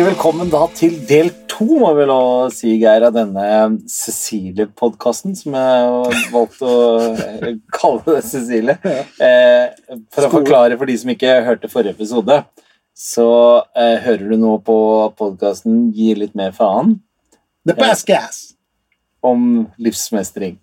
Hjertelig velkommen da til del to, må vi lov si, Geir, av denne Cecilie-podkasten, som jeg har valgt å eh, kalle det Cecilie. Eh, for å forklare for de som ikke hørte forrige episode, så eh, hører du nå på podkasten Gi litt mer faen The best gas! om livsmestring.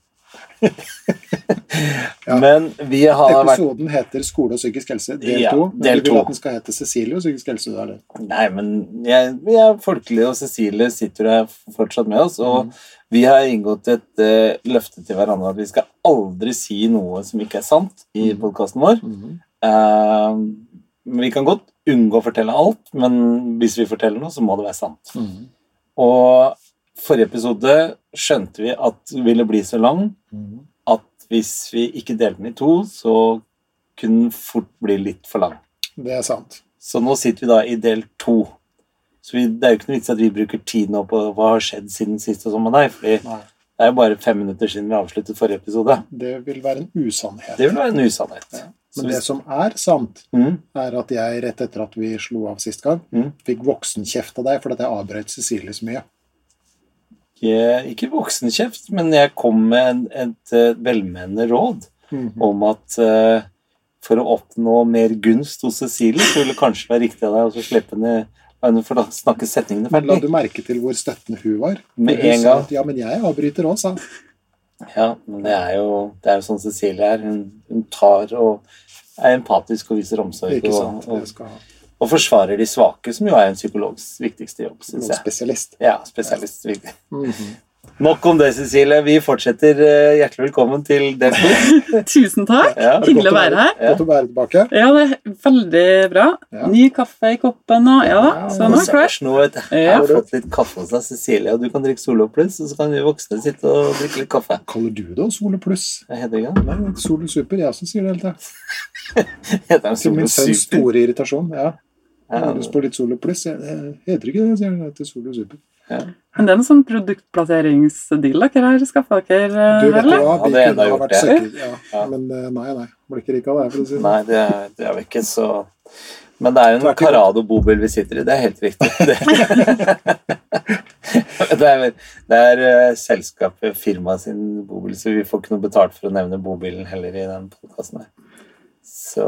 Men vi har vært Episoden heter Skole og psykisk helse, del Ja, to. Men del du vil at den skal hete Cecilie og psykisk helse? Da, det. Nei, men jeg, vi er folkelige, og Cecilie sitter her fortsatt med oss. Og vi har inngått et uh, løfte til hverandre at vi skal aldri si noe som ikke er sant i mm. podkasten vår. Mm. Uh, men vi kan godt unngå å fortelle alt, men hvis vi forteller noe, så må det være sant. Mm. Og forrige episode skjønte vi at ville bli så lang Mhm. at hvis vi ikke delte den i to, så kunne den fort bli litt for lang. Det er sant. Så nå sitter vi da i del to. Så vi, det er jo ikke noe vits at vi bruker tid nå på hva har skjedd siden sist og sånn med deg, fordi Nei, det er jo bare fem minutter siden vi avsluttet forrige episode. det vil være en usannhet. Det vil være en usannhet. Ja. Men det som er sant, mm, er at jeg rett etter at vi slo av sist gang, Mm. fikk voksenkjeft av deg fordi jeg avbrøt Cecilie så mye. Ikke, ikke voksenkjeft, men jeg kom med en, et et velmenende råd Mhm. om at uh, for å oppnå mer gunst hos Cecilie, så ville det kanskje være riktig av deg å slippe henne for å snakke setningene Men la du merke til hvor støttende hun var? Med hun en gang. At, ja, men jeg avbryter òg, sa. Ja, men det er jo, det er jo sånn Cecilie er. Hun, hun tar og er empatisk og viser omsorg. Ikke Og, sant? og, Det skal ha. Og forsvarer de svake, som jo er en psykologs viktigste jobb, Synes jeg. spesialist. Ja, spesialist. viktig. -hmm. Nok om det, Cecilie. Vi fortsetter. eh, Hjertelig velkommen til del. Tusen takk. Ja. Hyggelig å være her. Ja. Godt å være tilbake. Ja, det er veldig bra. Ja. Ny kaffe i koppen og Ja da, Ja, så nå er jeg nå, vet du. Jeg har fått litt kaffe hos deg, Cecilie, og du kan drikke Solo Pluss, og så kan vi voksne sitte og drikke litt kaffe. Kaller du det Solo Pluss? Heter det? Nei, Solo Super. Jeg også sier det hele den Til min sønns store irritasjon. Ja. Jeg har Ja, lyst på litt Solo Pluss. Jeg- Heter ikke det, sier han. Det heter Solo Super. Men det er noen sånn produktplasseringsdeal dere har skaffa dere, Du vet eller? jo hva, Ja, vi det enda kunne ha gjort vært det. Ja. Ja. Men eh, nei, nei. Blir ikke rik av det, for å si det Nei, det er, det er vi ikke, så Men det er jo en Carado bobil vi sitter i, det er helt riktig. Det, det er, det er eh, selskapet, firmaet sin bobil, så vi får ikke noe betalt for å nevne bobilen heller i den podkasten her. Så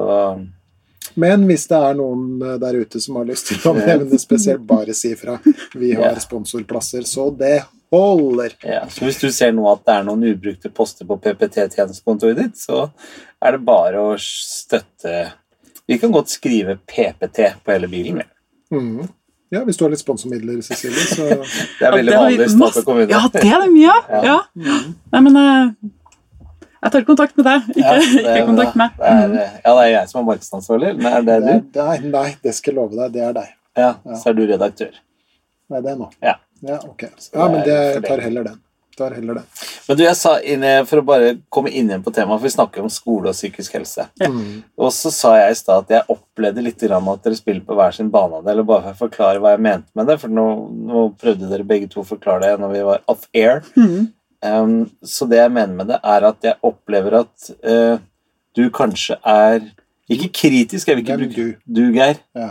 Men hvis det er noen eh, der ute som har lyst til å nevne spesielt, bare si fra. Vi har sponsorplasser, så det holder. Ja, så hvis du ser nå at det er noen ubrukte poster på PPT-tjenestekontoret ditt, så er det bare å støtte Vi kan godt skrive PPT på hele bilen. Mhm. Ja, hvis du har litt sponsormidler, Cecilie, så Det er Ja, veldig det vanlig i masse- Statoil kommune. Ja, det er det mye av. Ja. Ja. Mm. Nei, men eh, jeg tar kontakt med deg, ikke, Ja, det ikke kontakt med meg. eh, ja, det er jeg som er markedsansvarlig. Men er det det er, du? nei, nei, det skal jeg love deg. Det er deg. Ja, Ja. så er du redaktør. Nei, det er nå. Ja. Ja, ok. Ja, men det jeg tar heller den. Tar heller den. Men du, jeg sa inne, For å bare komme inn igjen på temaet, for vi snakker om skole og psykisk helse. Ja. Mhm. Og så sa jeg i stad at jeg opplevde litt grann at dere spiller på hver sin banehalvdel. Bare for å forklare hva jeg mente med det, for nå, nå prøvde dere begge to å forklare det når vi var off air. Mhm. Um, så det jeg mener med det, er at jeg opplever at uh, du kanskje er Ikke kritisk, jeg vil ikke Hvem bruke du? Du, Geir. Ja.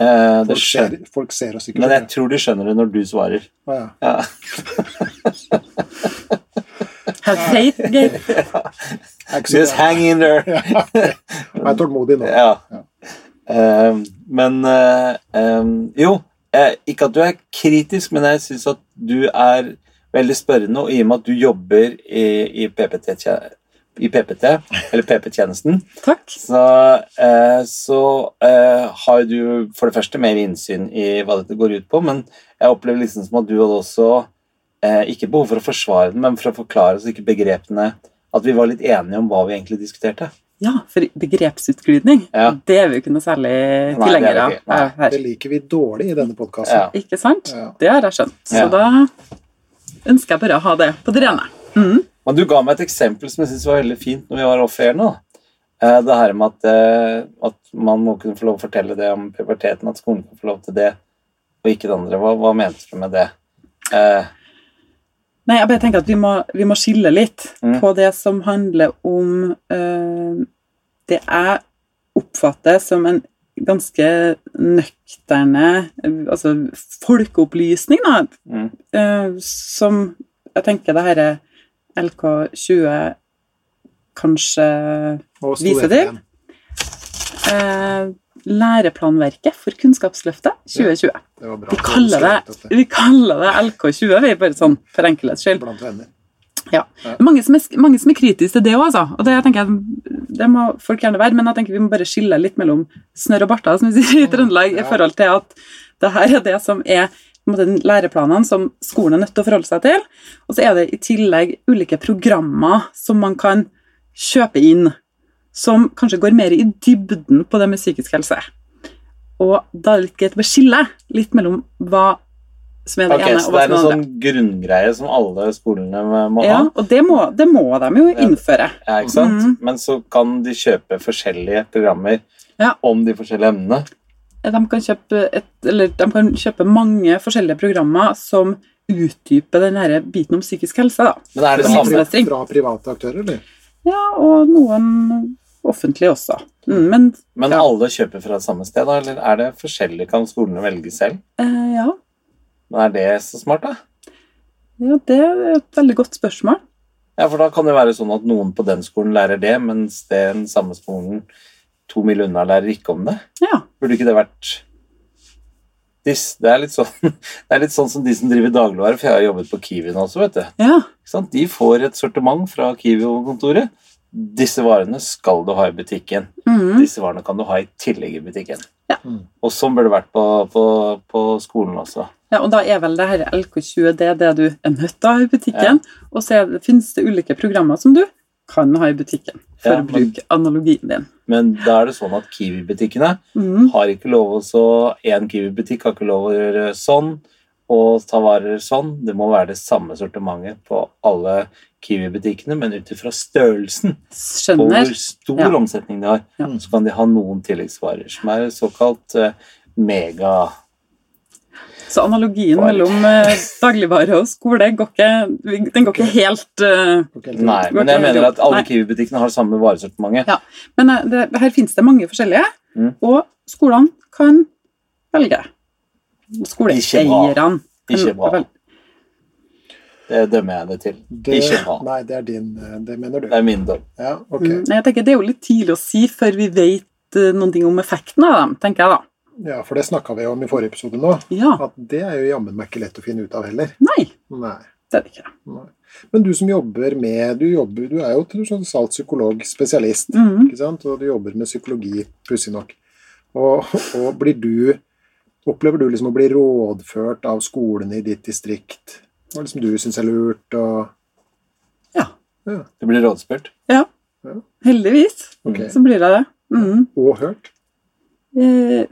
Uh, Folk ser, folk ser oss ikke. men jeg tror de skjønner det når du svarer. Ja. Ja. Have faith, Geir. Just hang in there. Jeg er tålmodig nå. Ja. Ja. Um, men uh, um, Jo, ikke at du er kritisk, men jeg syns at du er veldig spørrende, og i og med at du jobber i, i PPT, i PPT, eller PP-tjenesten, Takk. så, eh, så eh, har du for det første mer innsyn i hva dette går ut på, men jeg opplever liksom som at du hadde også eh, ikke behov for å forsvare den, men for å forklare oss ikke begrepene At vi var litt enige om hva vi egentlig diskuterte. Ja, for begrepsutglidning, Ja. det er vi jo ikke noe særlig det er tilhengere av her. Det liker vi dårlig i denne podkasten. Ja. Ikke sant? Ja. Det har jeg skjønt. Så Ja. da ønsker jeg bare å ha det på det rene. Mm. Men du ga meg et eksempel som jeg synes var veldig fint når vi var off-air nå. Eh, Det her med at, eh, at man må kunne få lov å fortelle det om puberteten, at skolen kan få lov til det, og ikke det andre. Hva, hva mente du med det? Eh, Nei, jeg bare tenker at vi må, vi må skille litt Mm. på det som handler om eh, det jeg oppfatter som en ganske nøkterne Altså folkeopplysning, da, Mm. eh, som jeg tenker det herre LK20 kanskje Viser til. eh, Læreplanverket for Kunnskapsløftet 2020. Det var bra. Vi kaller det, vi kaller det LK20, vi, bare sånn for enkelhets skyld. Venner. Mange som, er, mange som er kritiske til det òg, altså. Og det tenker jeg, det må folk gjerne være, men jeg tenker vi må bare skille litt mellom snørr og barter, som vi sier i Trøndelag, i forhold til at det her er det som er måte, læreplanene som skolen er nødt til å forholde seg til. Og så er det i tillegg ulike programmer som man kan kjøpe inn, som kanskje går mer i dybden på det med psykisk helse. Og da er det litt greit å skille litt mellom hva som er det Ok, ene, Så det er som en sånn grunngreie som alle skolene må Ja, ha? og det må, det må de jo innføre. Ja, ikke sant? Mhm. Men så kan de kjøpe forskjellige programmer Ja. om de forskjellige emnene. De kan, kjøpe et, eller de kan kjøpe mange forskjellige programmer som utdyper den her biten om psykisk helse. Da. Men er det samme. Fra private aktører, eller? Ja, og noen offentlige også. Mm, men Men Ja. alle kjøper fra samme sted, da? Eller er det forskjellig? Kan skolene velge selv? eh, ja, Men er det så smart, da? ja, det er et veldig godt spørsmål. Ja, for da kan det være sånn at noen på den skolen lærer det, mens den samme skolen to mil unna lærer ikke om det. Ja, Burde ikke det vært Det er litt sånn, det er litt sånn som de som driver dagligvare, for jeg har jobbet på Kiwi nå også, vet du. ja, Ikke sant? De får et sortiment fra Kiwi-kontoret. Disse varene skal du ha i butikken. mm, Disse varene kan du ha i tillegg i butikken. Ja. Mm. Og sånn burde det vært på, på, på skolen også. Ja, og da er vel det her LK20 det det du er nødt til å ha i butikken. Og så det, finnes det ulike programmer som du kan ha i butikken, for Ja, å bruke analogien din. Men da er det sånn at Kiwi-butikkene Mm, har ikke lov å så En Kiwi-butikk har ikke lov å gjøre sånn og ta varer sånn. Det må være det samme sortimentet på alle Kiwi-butikkene, men ut ifra størrelsen på hvor stor Ja. omsetning de har, Ja. så kan de ha noen tilleggsvarer som er såkalt eh, mega Så analogien Far. mellom eh, dagligvare og skole går ikke, den går ikke helt eh, Nei, men jeg mener at alle. Kiwi-butikkene har samme varesortimentet. Ja. Men eh, det, her finnes det mange forskjellige, Mm. og skolene kan velge. Ikke bra. Skoleeierne Ikke bra. velge. Det dømmer jeg det til. Det, Ikke bra. nei, det er din Det mener du. Det er min dom. Ja, okay. Mm, Jeg tenker Det er jo litt tidlig å si før vi vet noen ting om effekten av dem, tenker jeg da. Ja, for det snakka vi om i forrige episode nå. Ja. At det er jo jammen meg ikke lett å finne ut av heller. Nei, Nei. det er det ikke. nei. Men du som jobber med Du, jobber, du er jo tross alt psykologspesialist. Mm. Ikke sant? Og du jobber med psykologi, pussig nok. Og, og blir du Opplever du liksom å bli rådført av skolene i ditt distrikt? Hva liksom du syns er lurt? Og, Ja. ja, Det blir rådspurt. ja. Ja. Heldigvis ok. så blir det det. Mm. Og hørt? Eh,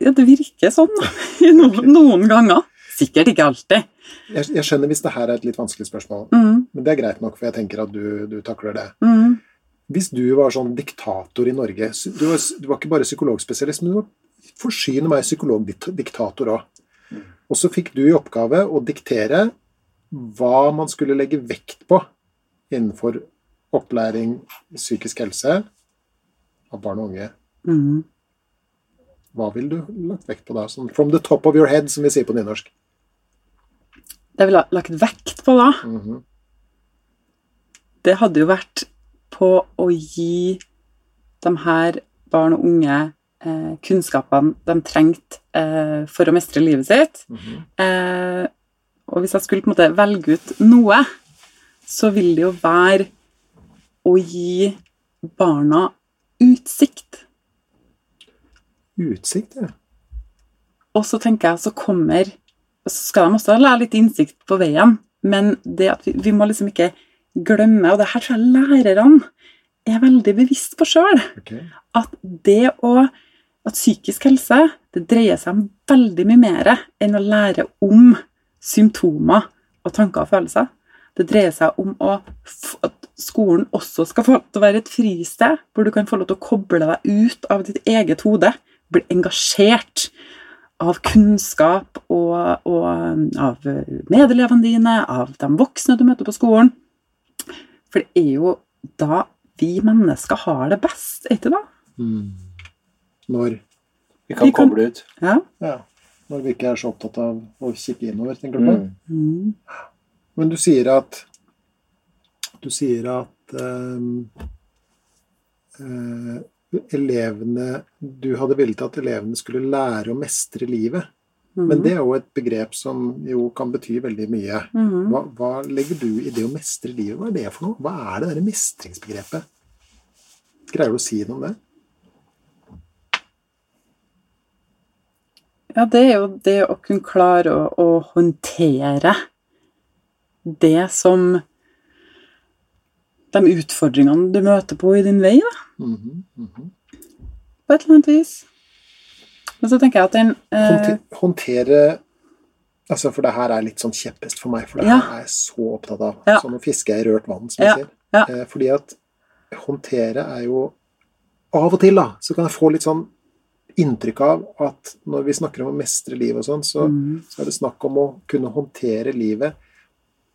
Ja, det virker sånn i noen, noen ganger. Sikkert ikke alltid. Jeg, jeg skjønner hvis det her er et litt vanskelig spørsmål, Mm. men det er greit nok, for jeg tenker at du, du takler det. Mm. Hvis du var sånn diktator i Norge Du var, du var ikke bare psykologspesialist, men du var forsyne meg psykologdiktator òg. Og så fikk du i oppgave å diktere hva man skulle legge vekt på innenfor opplæring psykisk helse av barn og unge. Mm. Hva ville du lagt vekt på da? Sånn from the top of your head, som vi sier på nynorsk. Det jeg ville lagt vekt på da, Mhm. det hadde jo vært på å gi de her barn og unge eh, kunnskapene de trengte eh, for å mestre livet sitt. Mhm. Eh, og hvis jeg skulle på en måte velge ut noe, så vil det jo være å gi barna utsikt. Utsikt, ja. Og så tenker jeg, så kommer Så skal de også lære litt innsikt på veien, men det at vi, vi må liksom ikke glemme, og det her tror jeg lærerne er veldig bevisst på sjøl, Okay. at det å at psykisk helse det dreier seg om veldig mye mer enn å lære om symptomer og tanker og følelser. Det dreier seg om at skolen også skal få lov til å være et fristed hvor du kan få lov til å koble deg ut av ditt eget hode, bli engasjert av kunnskap og, og av medelevene dine, av de voksne du møter på skolen. For det er jo da vi mennesker har det best, er ikke det? Mm. Når Vi kan Vi kan- koble ut. Ja. Ja. Når vi ikke er så opptatt av å kikke innover, tenker du på? Mm. Men du sier at Du sier at ehm, eh, elevene Du hadde villet at elevene skulle lære å mestre livet. Men det er jo et begrep som jo kan bety veldig mye. Mm. Hva, hva legger du i det å mestre livet? Hva er det for noe? Hva er det derre mestringsbegrepet? Greier du å si noe om det? Ja, det er jo det å kunne klare å, å håndtere det som De utfordringene du møter på i din vei, da, Mhm, mhm. på et eller annet vis. Men så tenker jeg at den eh, Håndtere Altså, For det her er litt sånn kjepphest for meg, for det Ja. her er jeg så opptatt av. Ja. Sånn nå fisker jeg i rørt vann, som Ja, vi sier. ja. Eh, fordi at håndtere er jo Av og til da, så kan jeg få litt sånn inntrykk av at når vi snakker om å mestre livet og sånn, så, mm, så er det snakk om å kunne håndtere livet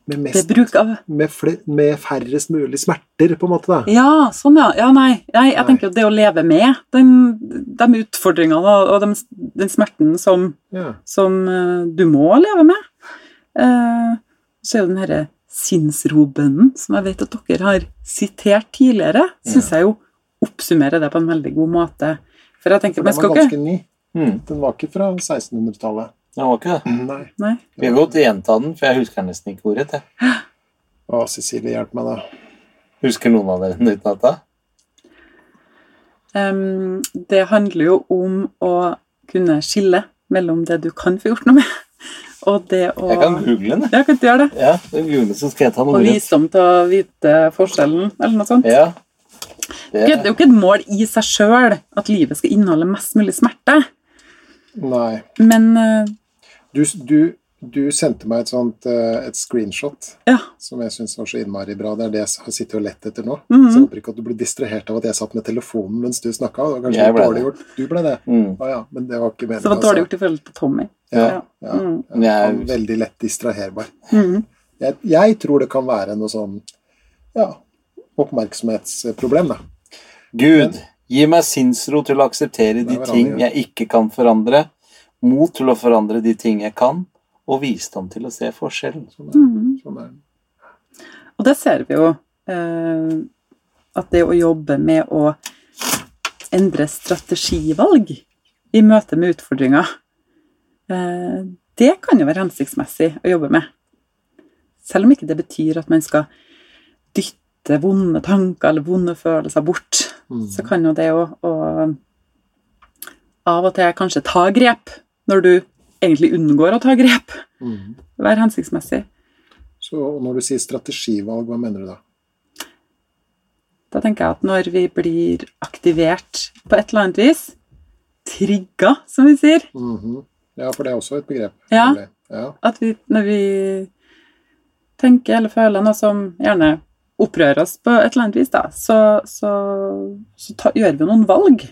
med, mest, av med, fle, med færrest mulig smerter, på en måte. da. Ja, sånn, ja. Ja, nei. nei jeg Nei. tenker jo det å leve med den, de utfordringene og, og den, den smerten som, Ja. som uh, du må leve med. Uh, så er jo den herre sinnsrobønnen, som jeg vet at dere har sitert tidligere, syns jeg jo oppsummerer det på en veldig god måte. For jeg tenker, For den var ganske ny. Mm. Den var ikke fra 1600-tallet. Det var ikke det. Nei. Nei. Vi har godt gjenta den, for jeg husker nesten ikke ordet. Jeg. Å, Cecilie, hjelp meg, da. Husker noen av dere den utenat? da? Um, det handler jo om å kunne skille mellom det du kan få gjort noe med, og det å Jeg kan google den. jeg. Ja, kan du gjøre det? Ja, google, så skal jeg ta Og noe Og visdom til å vite forskjellen, eller noe sånt. Ja. Det er jo ikke et mål i seg sjøl at livet skal inneholde mest mulig smerte, Nei. men eh, Du, du, du sendte meg et sånt eh, et screenshot ja. som jeg syns var så innmari bra. Det er det jeg har sittet og lett etter nå. Mhm. Så jeg håper ikke at du ble distrahert av at jeg satt med telefonen mens du snakka. Det var kanskje Jeg litt dårlig det. gjort. Du ble det? Mm. Ah, ja, men det var ikke meningen. Så det var dårlig gjort i forhold til Tommy. Ja, Ja. ja. Mm. Jeg- er Veldig lett distraherbar. -hmm. Jeg, jeg tror det kan være noe sånn ja, oppmerksomhetsproblem, da. Gud, gi meg sinnsro til å akseptere de ting jeg ikke kan forandre, mot til å forandre de ting jeg kan, og visdom til å se forskjellen. Sånn er, Mhm. sånn er. Og det ser vi jo. Eh, at det å jobbe med å endre strategivalg i møte med utfordringer, eh, det kan jo være hensiktsmessig å jobbe med. Selv om ikke det betyr at man skal dytte vonde tanker eller vonde følelser bort, mm. så kan jo det å, å av og til kanskje ta grep når du egentlig unngår å ta grep, Mm. Vær hensiktsmessig. Så når du sier strategivalg, hva mener du da? Da tenker jeg at når vi blir aktivert på et eller annet vis, trigga, som vi sier, Mhm. Ja, for det er også et begrep. Ja. ja. at vi, når vi tenker eller føler noe som gjerne opprører oss på et eller annet vis, da, så, så, så ta, gjør vi noen valg.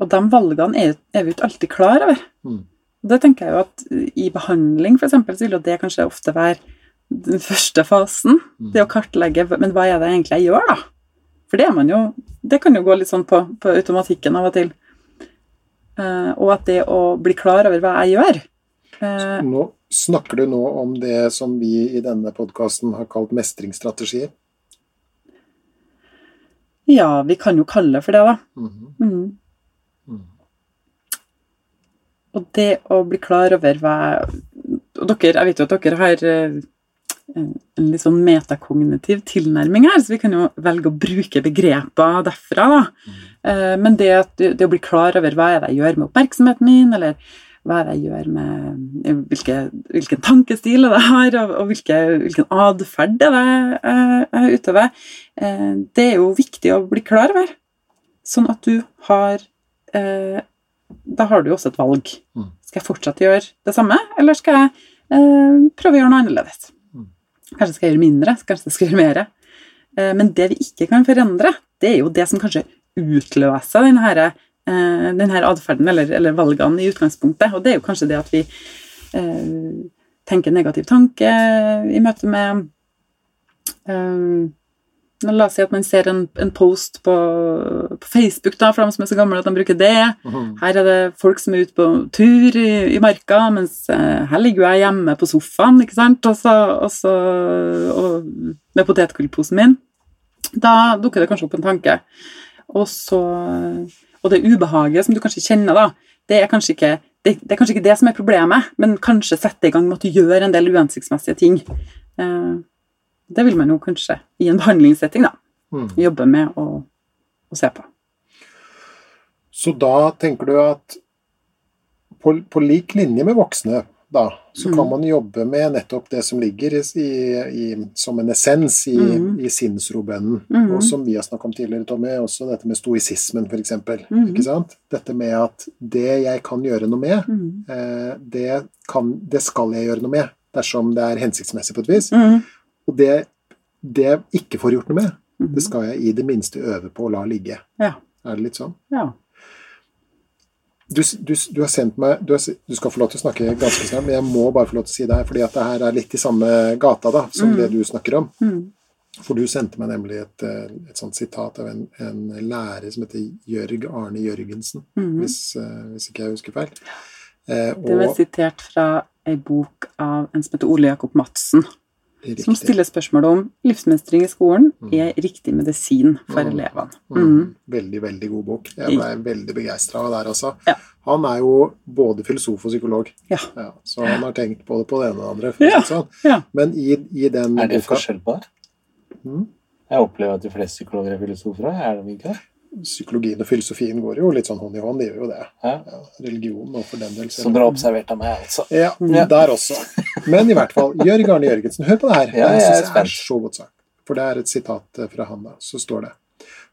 Og de valgene er, er vi ikke alltid klar over. Mm. Og Det tenker jeg jo at i behandling, eksempel, så vil jo det kanskje ofte være den første fasen. Mm. Det å kartlegge men hva er det egentlig jeg gjør, da? For det er man jo Det kan jo gå litt sånn på, på automatikken av og til. Uh, og at det å bli klar over hva jeg gjør uh, Nå Snakker du nå om det som vi i denne podkasten har kalt mestringsstrategier? Ja, vi kan jo kalle det for det, da. Mhm. Mm. Mm. Og det å bli klar over hva Og dere, jeg vet jo at dere har eh, en litt sånn metakognitiv tilnærming her, så vi kan jo velge å bruke begreper derfra, da. Mm. Men det, at, det å bli klar over hva er det jeg gjør med oppmerksomheten min, eller hva er det jeg gjør med eh, hvilke, hvilken tankestil er det jeg har, og, og hvilke, hvilken atferd er det jeg utøver, det er jo viktig å bli klar over. Sånn at du har Da har du jo også et valg. Mm. Skal jeg fortsette å gjøre det samme, eller skal jeg eh, prøve å gjøre noe annerledes? Mm. Kanskje skal jeg gjøre mindre, kanskje jeg skal gjøre mer. Eh, men det vi ikke kan forandre, det er jo det som kanskje utløser denne, her, eh, denne atferden eller, eller valgene i utgangspunktet. Og det er jo kanskje det at vi eh, tenker negativ tanke i møte med eh, La oss si at man ser en, en post på, på Facebook, da, for dem som er så gamle at de bruker det. Mhm. Her er det folk som er ute på tur i, i marka, mens eh, her ligger jeg hjemme på sofaen, ikke sant, Også, også, og, og med potetgullposen min. Da dukker det kanskje opp en tanke. Og, så, og det ubehaget som du kanskje kjenner, da, det er kanskje ikke det, det er kanskje ikke det som er problemet, men kanskje sette i gang med at du gjør en del uhensiktsmessige ting. Eh, det vil man jo kanskje i en behandlingssetting da, Mm. jobbe med å, å se på. Så da tenker du at på, på lik linje med voksne, da, så kan Mhm. man jobbe med nettopp det som ligger i, i, som en essens i, mm. i sinnsrobønnen, Mm. og som vi har snakket om tidligere, Tommy, også dette med stoisismen, f.eks. Mm. Ikke sant? Dette med at det jeg kan gjøre noe med, Mm. eh, det, kan, det skal jeg gjøre noe med, dersom det er hensiktsmessig på et vis. Mm. Og det, det jeg ikke får gjort noe med, Mhm. det skal jeg i det minste øve på å la ligge. Ja. Er det litt sånn? ja. Du, du, du har sendt meg du, har, du skal få lov til å snakke ganske snart, men jeg må bare få lov til å si det her, fordi at det her er litt i samme gata da, som Mm. det du snakker om. Mm. For du sendte meg nemlig et, eh, et sånt sitat av en, en lærer som heter Jørg Arne Jørgensen, Mhm. hvis, eh, hvis ikke jeg husker feil. Eh, Det var og sitert fra ei bok av en som heter Ole Jakob Madsen, som stiller spørsmål om livsmestring i skolen Mm. er riktig medisin for Mm. elevene. Mm. Mm. Veldig, veldig god bok. Jeg ble veldig begeistra av det der, altså. Ja. Han er jo både filosof og psykolog, Ja. ja, så han har tenkt både på det ene og det andre. Sånn. Ja. Men i, i den Er det boka forskjell på det? Mm. Jeg opplever at de fleste psykologer er filosofer. Er de ikke det? Psykologien og filosofien går jo litt sånn hånd i hånd, de gjør jo det. Ja. Ja, religion og for den del. Så bra observert av meg, altså. Ja, Ja. der også. Men i hvert fall, Jørg Arne Jørgensen, hør på det her. Ja, jeg jeg er er så godt sagt. For det er et sitat eh, fra han da. Så står det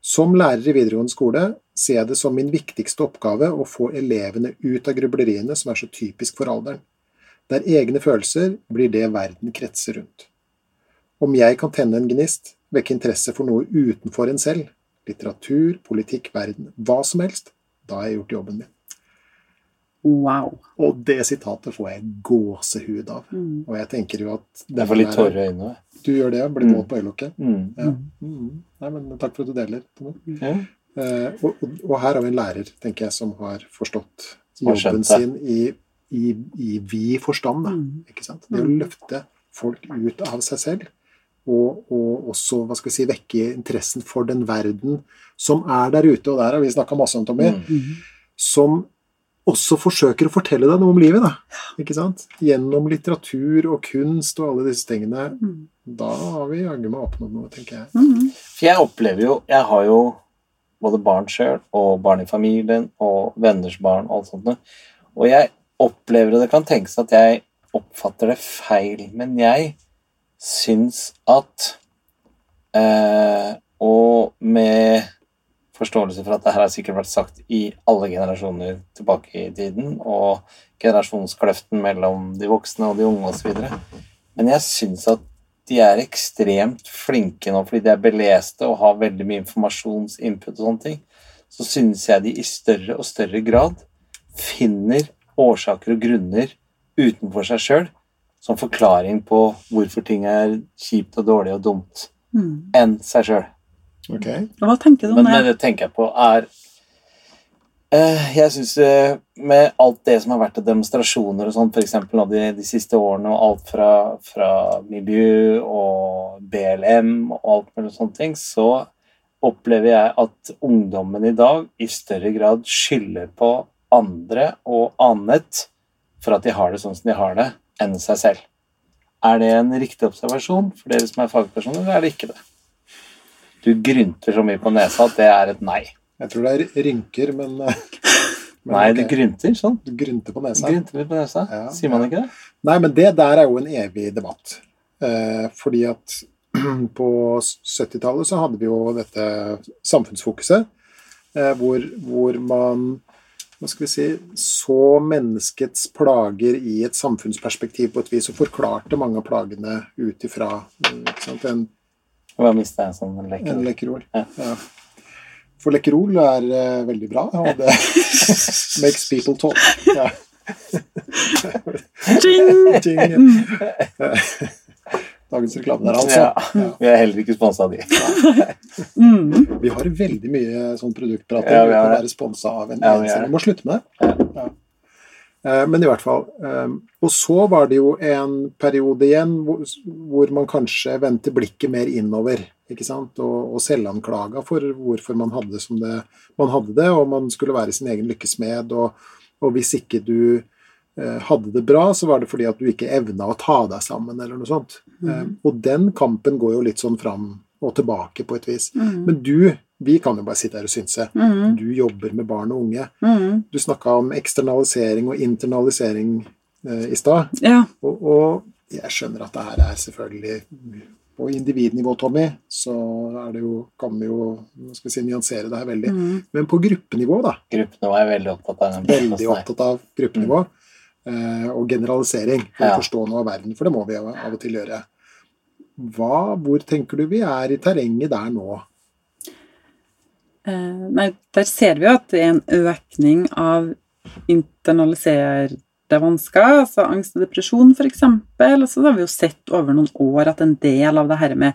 Som lærer i videregående skole ser jeg det som min viktigste oppgave å få elevene ut av grubleriene som er så typisk for alderen. Der egne følelser blir det verden kretser rundt. Om jeg kan tenne en gnist, vekke interesse for noe utenfor en selv, litteratur, politikk, verden, hva som helst, da har jeg gjort jobben min. Wow. Og det sitatet får jeg gåsehud av. Mm. Og jeg tenker jo at Jeg får litt tårer i øynene. Du gjør det, blir Mm. på øyelokket. Mm. Ja. Mm. Nei, men takk for at du deler. Tommy. Ja. Eh, og, og, her har vi en lærer, tenker jeg, som har forstått Som har jobben sin i, i, i vid forstand. Da, Mm. ikke sant? Det å løfte folk ut av seg selv, og, og også hva skal vi si, vekke interessen for den verden som er der ute, og der har vi snakka masse om, Tommy, Mm. Mm. som også forsøker å fortelle deg noe om livet. Da, ikke sant? Gjennom litteratur og kunst og alle disse tingene. Mm. Da har vi jaggu meg oppnådd noe, tenker jeg. Mm. For jeg opplever jo Jeg har jo både barn sjøl og barn i familien og venners barn og alt sånt noe. Og jeg opplever, og det kan tenkes at jeg oppfatter det feil, men jeg syns at eh, Og med forståelse for at det her har sikkert vært sagt i alle generasjoner tilbake i tiden, og generasjonskløften mellom de voksne og de unge osv. Men jeg syns at de er ekstremt flinke nå fordi de er beleste og har veldig mye informasjonsinput og sånne ting. Så synes jeg de i større og større grad finner årsaker og grunner utenfor seg sjøl som forklaring på hvorfor ting er kjipt og dårlig og dumt, Mm. enn seg sjøl. Okay. Og hva tenker du om Men, men det? det tenker jeg på er eh, Jeg syns med alt det som har vært av demonstrasjoner og sånn, f.eks. de, de siste årene, og alt fra, fra Mibu og BLM og alt mulig sånne ting, så opplever jeg at ungdommen i dag i større grad skylder på andre og annet for at de har det sånn som de har det, enn seg selv. Er det en riktig observasjon for dere som er fagpersoner, eller er det ikke det? Du grynter så mye på nesa at det er et nei. Jeg tror det er rynker, men, eh, men Nei, okay. du grynter sånn. Du grynter på nesa. Grynter litt på nesa. Ja, Sier man ja. ikke det? Nei, men det der er jo en evig debatt. Eh, fordi at på 70-tallet så hadde vi jo dette samfunnsfokuset, eh, hvor, hvor man hva skal vi si, så menneskets plager i et samfunnsperspektiv på et vis, og forklarte mange av plagene ut ifra sant, en, Nå mista jeg en sånn lekerol? Ja. Ja. For lekerol er uh, veldig bra, og det makes people talk. Ja. Ding! ting. dagens reklame der, altså. Ja. Vi er heller ikke sponsa av de. Mm. Vi har veldig mye sånn produktprat Ja, vi det. være sponsa av en eneste. Vi må slutte med det. Ja. Eh, Men i hvert fall. eh, Og så var det jo en periode igjen hvor, man kanskje vendte blikket mer innover. ikke sant? Og, og selvanklaga for hvorfor man hadde det som det man hadde det, og man skulle være sin egen lykkesmed. Og, og hvis ikke du hadde det bra, så var det fordi at du ikke evna å ta deg sammen, eller noe sånt. Mm. Og den kampen går jo litt sånn fram og tilbake på et vis. Mm. Men du, vi kan jo bare sitte her og synse. Mm. Du jobber med barn og unge. Mm. Du snakka om eksternalisering og internalisering eh, i stad. Ja. Og, og jeg skjønner at det her er selvfølgelig På individnivå, Tommy, så er det jo, kan vi jo skal vi si, nyansere det her veldig. Mm. Men på gruppenivå, da. Gruppenivå er jeg veldig opptatt av. den Veldig opptatt av gruppenivå. eh, Og generalisering for Ja. å forstå noe av verden, for det må vi av av og til gjøre. Hva, hvor tenker du vi er i terrenget der nå? Eh, nei, der ser vi jo at det er en økning av internaliserte vansker, altså angst og depresjon f.eks. Og så har vi jo sett over noen år at en del av det her med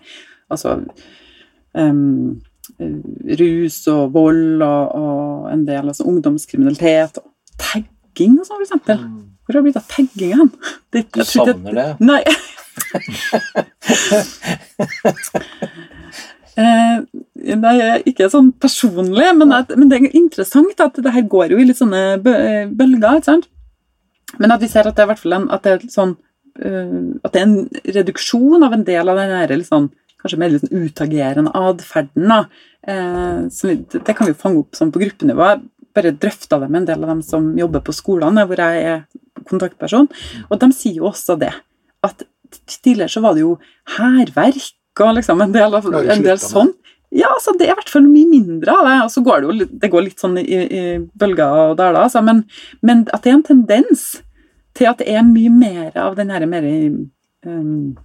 altså, um, rus og vold og, og en del altså, ungdomskriminalitet og tagging og sånn, f.eks. Hvor har det blitt av tagging hen? Det- Du savner det? Nei. eh, nei, ikke sånn personlig, men, at, men det er interessant at det her går jo i litt sånne bølger. ikke sant? Men at vi ser at det er i hvert fall en, at det er sånn uh, at det er en reduksjon av en del av den her sånn, kanskje mer sånn utagerende atferden. Eh, det kan vi jo fange opp sånn på gruppenivå. Jeg bare drøfta det med en del av dem som jobber på skolene, hvor jeg er kontaktperson. Og de sier jo også det. At tidligere så var det jo hærverk og liksom en del, av, en del sånn. Ja, altså det er i hvert fall mye mindre av det. Og så går det jo det går litt sånn i, i bølger og daler, altså. Men, men at det er en tendens til at det er mye mer av den her mer um,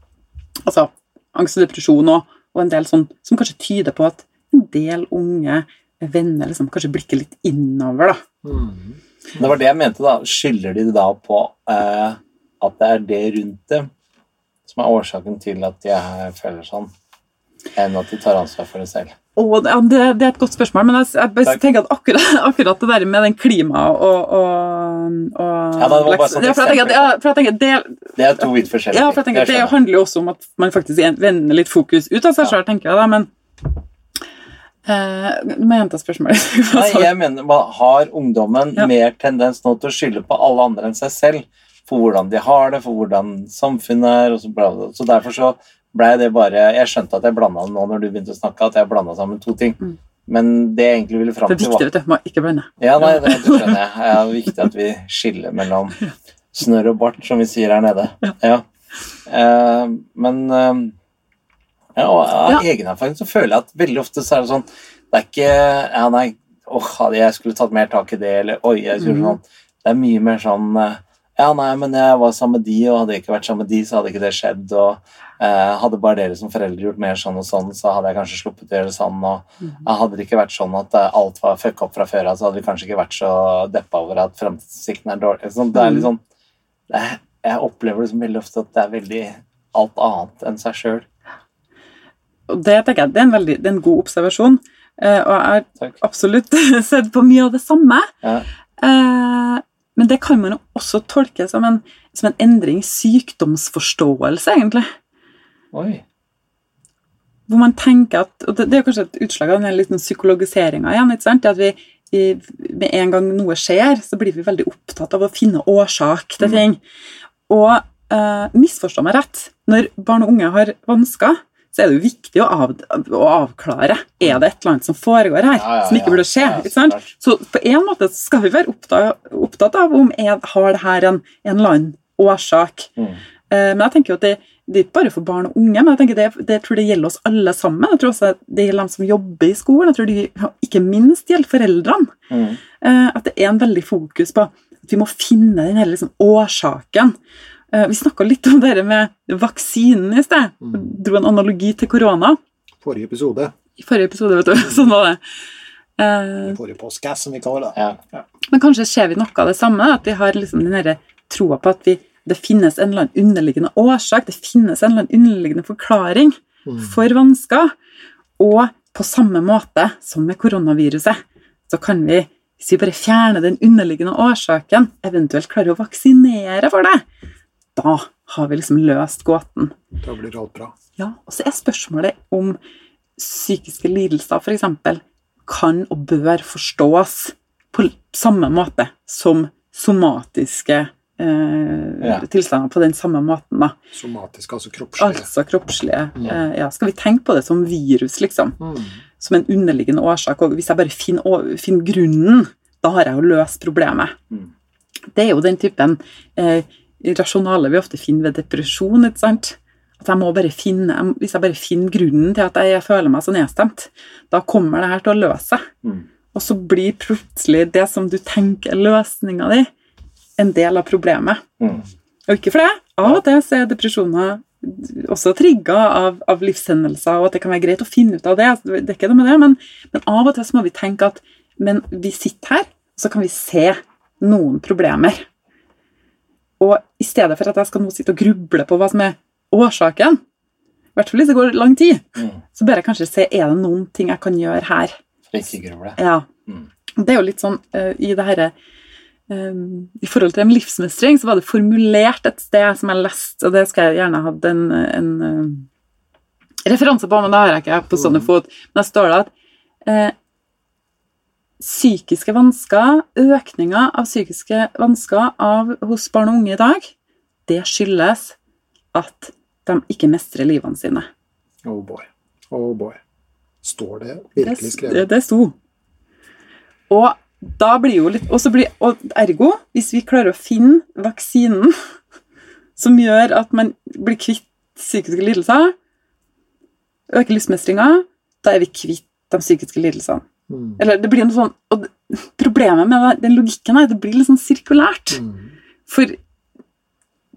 Altså angst og depresjon og, og en del sånn som kanskje tyder på at en del unge venner liksom kanskje blikker litt innover, da. Mm. Det var det jeg mente, da. Skylder de det da på eh, at det er det rundt dem som er årsaken til at er, føler sånn, enn at de tar ansvar for det selv? Oh, det, det er et godt spørsmål, men jeg, jeg tenker at akkurat, akkurat det der med den klima og, og, og Ja, det var bare sånn for at, ja, jeg tenker det, Det er to vidt forskjellige ja, for jeg tenker at det jeg. handler jo også om at man faktisk vender litt fokus ut av seg Ja. sjøl, tenker jeg da, men eh, Nå må gjenta spørsmålet. Nei, jeg mener, Har ungdommen Ja. mer tendens nå til å skylde på alle andre enn seg selv? For hvordan de har det, for hvordan samfunnet er, og så bla, bla. Så derfor så ble det bare Jeg skjønte at jeg blanda nå når du begynte å snakke, at jeg blanda sammen to ting. Mm. Men det jeg egentlig ville fram Det er til, viktig, vet du. Må ikke blande. Ja, nei, det, det skjønner jeg. Det er viktig at vi skiller mellom snørr og bart, som vi sier her nede. Ja. Eh, men eh, ja, og av Ja. egen erfaring så føler jeg at veldig ofte så er det sånn Det er ikke Ja, nei, åh, jeg skulle tatt mer tak i det, eller oi, jeg skulle mm. sånn Det er mye mer sånn eh, Ja, nei, men jeg var sammen med de, og hadde jeg ikke vært sammen med de, så hadde ikke det skjedd, og eh, hadde bare dere som foreldre gjort mer sånn og sånn, så hadde jeg kanskje sluppet å gjøre det sånn, og mm. Hadde det ikke vært sånn at eh, alt var fucka opp fra før av, så hadde vi kanskje ikke vært så deppa over at fremtidssikten er dårlig. Sånn, det er litt sånn det er, Jeg opplever liksom veldig ofte at det er veldig alt annet enn seg sjøl. Og det tenker jeg, det er en, veldig, det er en god observasjon. Eh, og jeg har Takk. absolutt sett på mye av det samme. Ja. Eh, men det kan man jo også tolke som en, som en endring i sykdomsforståelse, egentlig. Oi. Hvor man tenker at Og det, det er kanskje et utslag av den liten psykologiseringa igjen. ikke sant? Det at vi, vi, Med en gang noe skjer, så blir vi veldig opptatt av å finne årsak til ting. Og eh, misforstå meg rett, når barn og unge har vansker, så er det jo viktig å, av, å avklare er det et eller annet som foregår her, Ja, ja, som ikke burde skje. Ja, så på en måte skal vi være opptatt, opptatt av om er, har det her en, en eller annen årsak. Mm. Eh, men jeg tenker jo at det, det er ikke bare for barn og unge, men jeg tenker det, det tror det gjelder oss alle sammen. Jeg tror også det gjelder dem som jobber i skolen. Jeg tror det ikke minst gjelder foreldrene. Mm. Eh, at det er en veldig fokus på at vi må finne den hele liksom, årsaken. Eh, vi snakka litt om det med vaksinen i sted. Mm. Dro en analogi til korona Forrige episode. i forrige episode. vet du, sånn var det. Eh, Forrige postgass, som vi kaller det. Ja. Men kanskje ser vi noe av det samme, at vi har liksom den troa på at vi det finnes en eller annen underliggende årsak, det finnes en eller annen underliggende forklaring Mm. for vansker. Og på samme måte som med koronaviruset, så kan vi, hvis vi bare fjerner den underliggende årsaken, eventuelt klarer å vaksinere for det, da har vi liksom løst gåten. Da blir alt bra. Ja, og så er spørsmålet om psykiske lidelser f.eks. kan og bør forstås på samme måte som somatiske eh, Ja. tilstander på den samme måten. da. Somatisk, altså kroppslige. Altså kroppslige. Mm. Eh, ja, skal vi tenke på det som virus, liksom? Mm. Som en underliggende årsak. Og hvis jeg bare finner, finner grunnen, da har jeg jo løst problemet. Mm. Det er jo den typen eh, rasjonale vi ofte finner ved depresjon. ikke sant? At jeg må bare finne, Hvis jeg bare finner grunnen til at jeg føler meg så nedstemt, da kommer det her til å løse seg. Mm. Og så blir plutselig det som du tenker er løsninga di, en del av problemet. Mm. Og ikke for det. Av og til så er depresjoner også trigga av, av livshendelser, og at det kan være greit å finne ut av det. altså, Det er ikke noe med det, men, men av og til så må vi tenke at men vi sitter her, så kan vi se noen problemer. Og i stedet for at jeg skal nå sitte og gruble på hva som er årsaken, i hvert fall hvis det går lang tid, Mm. så bør jeg kanskje se er det noen ting jeg kan gjøre her. Ja. Mm. Det er jo litt sånn uh, i det herre eh, I forhold til en livsmestring, så var det formulert et sted som jeg leste, og det skal jeg gjerne ha en, en uh, referanse på, men det har jeg ikke på sånne fot. Men der står det at eh, psykiske vansker, økninga av psykiske vansker av, hos barn og unge i dag, det skyldes at de ikke mestrer livene sine. Oh boy. Oh boy. Står det Det, virkelig det, skrevet? det sto. Og da blir jo litt blir, og Ergo, hvis vi klarer å finne vaksinen som gjør at man blir kvitt psykiske lidelser, øker livsmestringa, da er vi kvitt de psykiske lidelsene. Mm. Eller det blir noe sånn og Problemet med den logikken er at det blir litt sånn sirkulært. Mm. For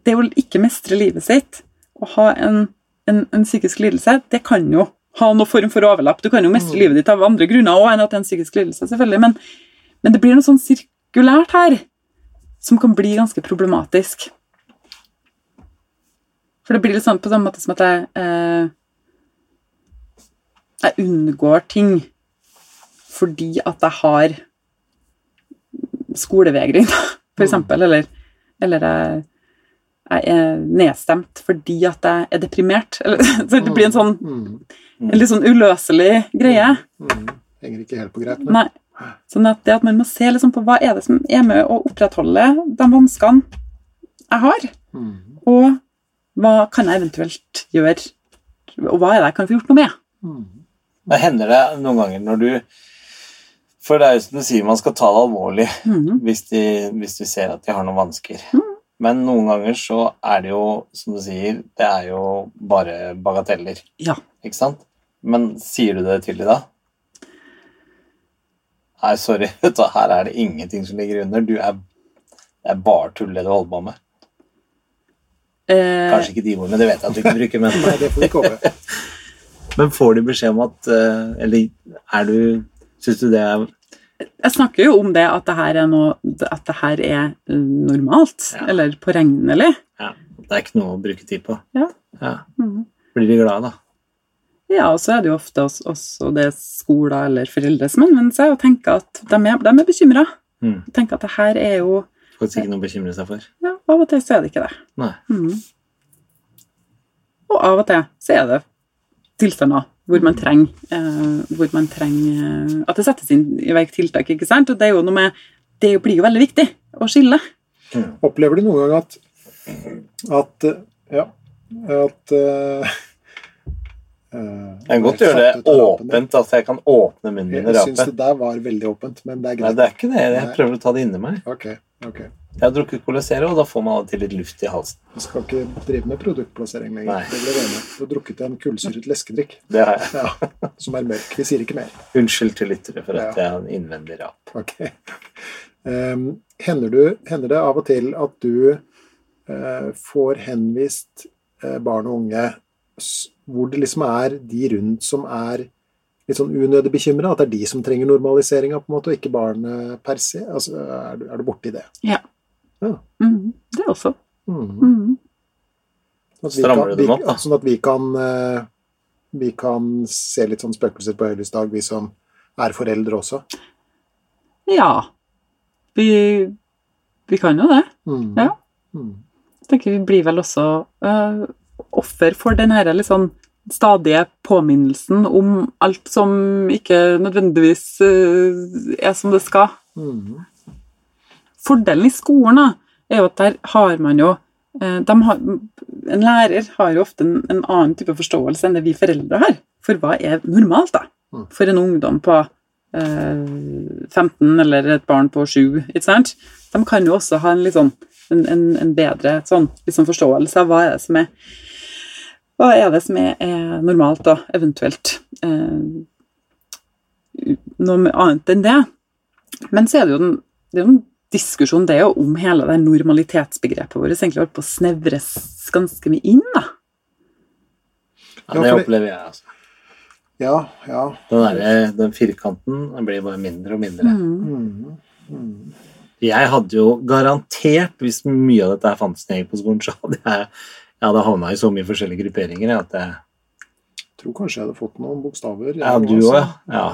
det å ikke mestre livet sitt og ha en, en, en psykisk lidelse, det kan jo ha noen form for overlapp. Du kan jo mestre Mm. livet ditt av andre grunner òg enn at det er en psykisk lidelse, selvfølgelig. Men, men det blir noe sånn sirkulært her som kan bli ganske problematisk. For det blir litt sånn på samme måte som at jeg eh, Jeg unngår ting fordi at jeg har skolevegring, for Mm. eksempel. Eller, eller jeg, jeg er nedstemt fordi at jeg er deprimert. Eller, så det blir en sånn Mm. en litt sånn uløselig greie. Mm. Henger ikke helt på greit. men- Nei. Sånn at det at man må se liksom på hva er det som er med å opprettholde de vanskene jeg har, Mm. og hva kan jeg eventuelt gjøre, og hva er det jeg kan få gjort noe med? Mm. Men hender det noen ganger når du For det er jo som du sier, man skal ta det alvorlig mm. hvis de, hvis de ser at de har noen vansker. Men noen ganger så er det jo, som du sier, det er jo bare bagateller. Ja. Ikke sant? Men sier du det til dem da? Nei, sorry, vet du, her er det ingenting som ligger under. Du er, det er bare tull det du holder på med. Eh, Kanskje ikke de ordene, det vet jeg at du ikke bruker, men, Nei, det får vi ikke over. men får de beskjed om at eh, Eller er du Syns du det er jeg snakker jo om det at det her er, noe, at det her er eh, normalt, Ja. eller påregnelig. Ja, det er ikke noe å bruke tid på. Ja. ja. Mhm. Blir de glade, da? Ja, og så er det jo ofte også, også det skoler eller foreldre som henvender seg og tenker at de er, de er bekymra. Mm. Tenker at det her er jo Faktisk ikke noe å bekymre seg for. Ja, av og til så er det ikke det. Nei. Mm. Og av og til så er det tilstander hvor man trenger, eh, hvor man trenger eh, at det settes inn i verk tiltak. ikke sant? Og det er jo noe med Det blir jo veldig viktig å skille. Opplever du noen gang at at ja at uh, Jeg kan godt gjøre det åpent, at jeg kan åpne munnen min og Jeg syns det der var veldig åpent, men det er greit. Nei, det er ikke det. Jeg Nei. prøver å ta det inni meg. Ok, ok. Jeg har drukket Cola og da får man alltid litt luft i halsen. Du skal ikke drive med produktplassering lenger. Nei. Det blir. Du har drukket en kullsyret leskedrikk Det har jeg. ja, som er mørk. Vi sier ikke mer. Unnskyld til lyttere for at jeg har en innvendig rap. Ok. Um, hender, du, hender det av og til at du uh, får henvist uh, barn og unge hvor det liksom er de rundt som er litt sånn unødig bekymra? At det er de som trenger normaliseringa, på en måte, og ikke barnet per se? Altså, er, du, er du borti det? Ja. Ja. Mhm. Det også. Mm. Mm. Sånn at vi Strammer kan- du dem opp, vi- da? Sånn at vi kan, eh, vi kan se litt sånn spøkelser på høylysdag, vi som er foreldre også. Ja. Vi, vi kan jo det. Mm. Ja. Mm. Jeg tenker vi blir vel også uh, offer for den her litt sånn stadige påminnelsen om alt som ikke nødvendigvis uh, er som det skal. Mm. Fordelen i skolen da, er jo at der har man jo eh, de har, En lærer har jo ofte en, en annen type forståelse enn det vi foreldre har. For hva er normalt, da? Mm. For en ungdom på eh, 15 eller et barn på 7, ikke sant? De kan jo også ha en sånn en, en, en bedre sånn, liksom forståelse av hva er det som er hva er det som er, er normalt, da, eventuelt eh, noe annet enn det. Men så er det jo den, det er jo en diskusjon det er jo om hele det normalitetsbegrepet vårt egentlig holdt på å snevres ganske mye inn. da. Ja, det opplever jeg, altså. Ja, ja. Den, der, den firkanten den blir bare mindre og mindre. Mm. Mm. Jeg hadde jo garantert, hvis mye av dette her fantes når jeg gikk på skolen, så hadde jeg, jeg hadde havna i så mye forskjellige grupperinger at jeg Tror kanskje jeg hadde fått noen bokstaver. Ja, du ja. Ja.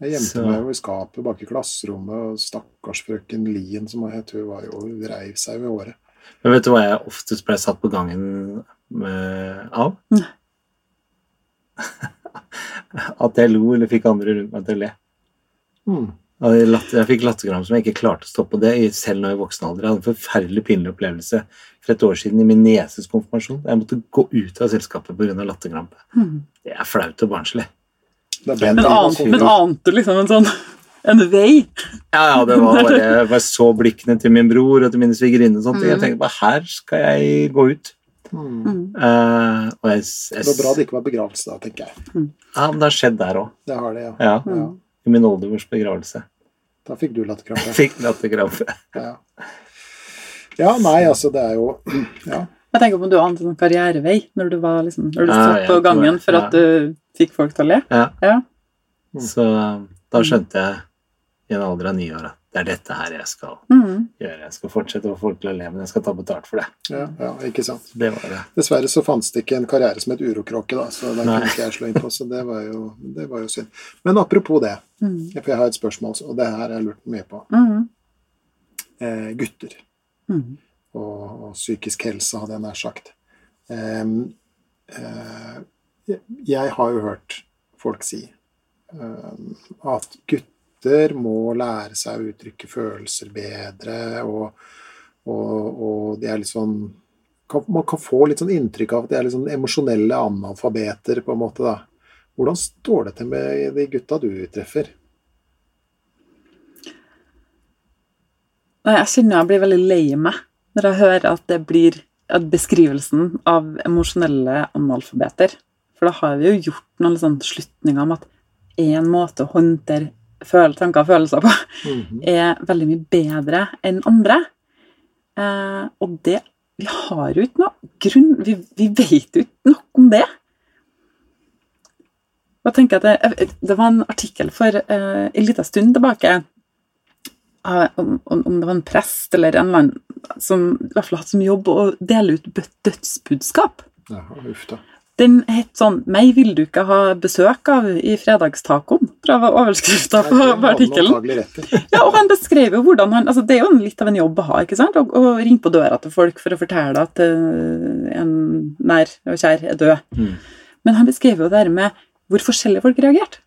Jeg gjemte Så- meg jo i skapet bak i klasserommet, og stakkars frøken Lien, som hun het, hun var jo reiv seg ved i håret. Men vet du hva jeg oftest ble satt på gangen med, av? Nei. At jeg lo eller fikk andre rundt meg til å le. Mm. Og Jeg, latt, jeg fikk latterkram som jeg ikke klarte å stoppe det, selv nå i voksen alder. Jeg hadde en forferdelig pinlig opplevelse for et år siden i min nieses konfirmasjon. Jeg måtte gå ut av selskapet pga. latterkrampe. Mm. Det er flaut og barnslig. Det Men, bedre enn ant, å men ante liksom en sånn en vei? Ja, ja, det var bare Jeg bare så blikkene til min bror og til mine svigerinner sånt. Jeg Mm. tenkte bare her skal jeg gå ut. Mm. Mm. Eh, og jeg, jeg, Det var bra det ikke var begravelse da, tenker jeg. Ja, men det har skjedd der òg. Det har det, ja. Ja. ja. I min oldemors begravelse. Da fikk du latterkrampe. Fikk latterkrampe. Ja. ja, nei, altså, det er jo Ja. Jeg tenker på om du ante en karrierevei når du var liksom, når du Ja, satt på gangen for ja. at du fikk folk til å le. Ja. Ja. Mm. Så da skjønte jeg i en alder av ni år at det er dette her jeg skal Mm. gjøre. Jeg skal fortsette å få folk til å le, men jeg skal ta betalt for det. Ja, ja, ikke sant. Det var det. Dessverre så fantes det ikke en karriere som het urokråke, da, så den kunne ikke jeg slå inn på, så det var jo, det var jo synd. Men apropos det, Mm. for jeg har et spørsmål, og det her har jeg lurt mye på. Mm. Eh, gutter Mm. Og, og psykisk helse, hadde jeg nær sagt. Um, uh, jeg- har jo hørt folk si um, at gutter må lære seg å uttrykke følelser bedre, og, og, og de er litt sånn kan, Man kan få litt sånn inntrykk av at de er litt sånn emosjonelle analfabeter, på en måte. da. Hvordan står det til med de gutta du treffer? Nei, Jeg kjenner jeg blir veldig lei meg når jeg hører at det blir at beskrivelsen av emosjonelle analfabeter. For da har vi jo gjort noen sånn slutninger om at én måte å håndtere tanker og følelser på Mhm. er veldig mye bedre enn andre. Eh, og det Vi har jo ikke noe grunn Vi, vi vet jo ikke noe om det. Jeg tenker at det, det var en artikkel for eh, en liten stund tilbake eh, om, om, om det var en prest eller en eller annen som i hvert fall hatt som jobb å dele ut dødsbudskap. Ja, uff da. Den het sånn 'Meg vil du ikke ha besøk av i fredagstacoen', tror jeg var overskrifta på, artikkelen. Ja, og han beskrev jo hvordan han altså Det er jo litt av en jobb å ha, ikke sant? Å, å ringe på døra til folk for å fortelle at eh, en nær og kjær er død. Mm. Men han beskrev jo det her med hvor forskjellige folk reagerte.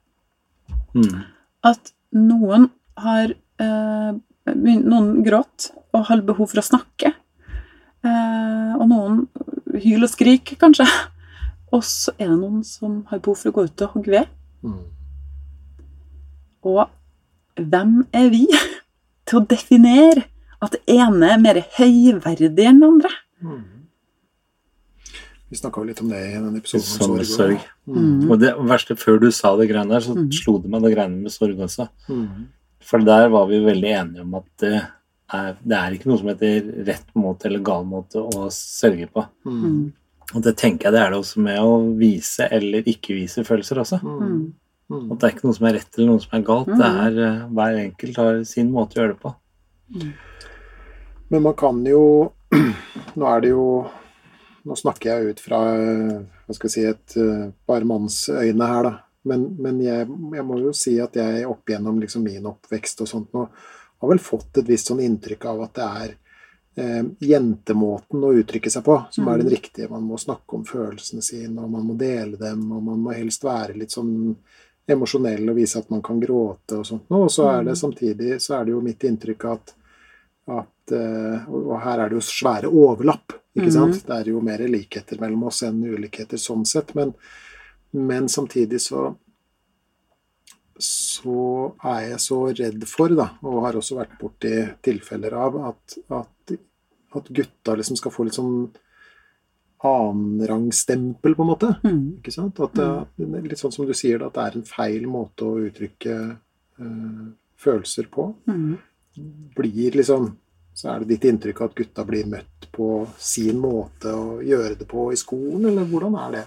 Mm. At noen har eh, Noen gråt og har behov for å snakke. Eh, og noen hyler og skriker, kanskje. Og så er det noen som har behov for å gå ut og hogge ved. Mm. Og hvem er vi til å definere at det ene er mer høyverdig enn det andre? Mm. Vi snakka jo litt om det i den episoden om sorg. sorg. Mm. Og det verste, før du sa det greiene der, så Mm. slo det meg det greiene med sorg også. Mm. For der var vi veldig enige om at det det er ikke noe som heter rett måte eller gal måte å sørge på. Mm. Og det tenker jeg det er det også med å vise eller ikke vise følelser også. Mm. Mm. At det er ikke noe som er rett eller noe som er galt. Det er eh, Hver enkelt har sin måte å gjøre det på. Men man kan jo Nå er det jo Nå snakker jeg ut fra hva skal jeg si, et barmannsøyne her, da. Men, men jeg, jeg, må jo si at jeg opp igjennom liksom min oppvekst og sånt nå har vel fått et visst sånn inntrykk av at det er eh, jentemåten å uttrykke seg på som er den Mm. riktige. Man må snakke om følelsene sine, og man må dele dem, og man må helst være litt sånn emosjonell og vise at man kan gråte og sånt. Og så er det Mm. samtidig så er det jo mitt inntrykk at, at eh, Og her er det jo svære overlapp, ikke Mm. sant? Det er jo mer likheter mellom oss enn ulikheter sånn sett. Men, men samtidig så så er jeg så redd for, da, og har også vært borti tilfeller av, at, at, at gutta liksom skal få litt sånn annenrangsstempel, på en måte. Mm. Ikke sant? At det, er litt sånn som du sier, da, at det er en feil måte å uttrykke eh, følelser på. Mm. Blir liksom Så er det ditt inntrykk at gutta blir møtt på sin måte å gjøre det på i skolen, eller hvordan er det?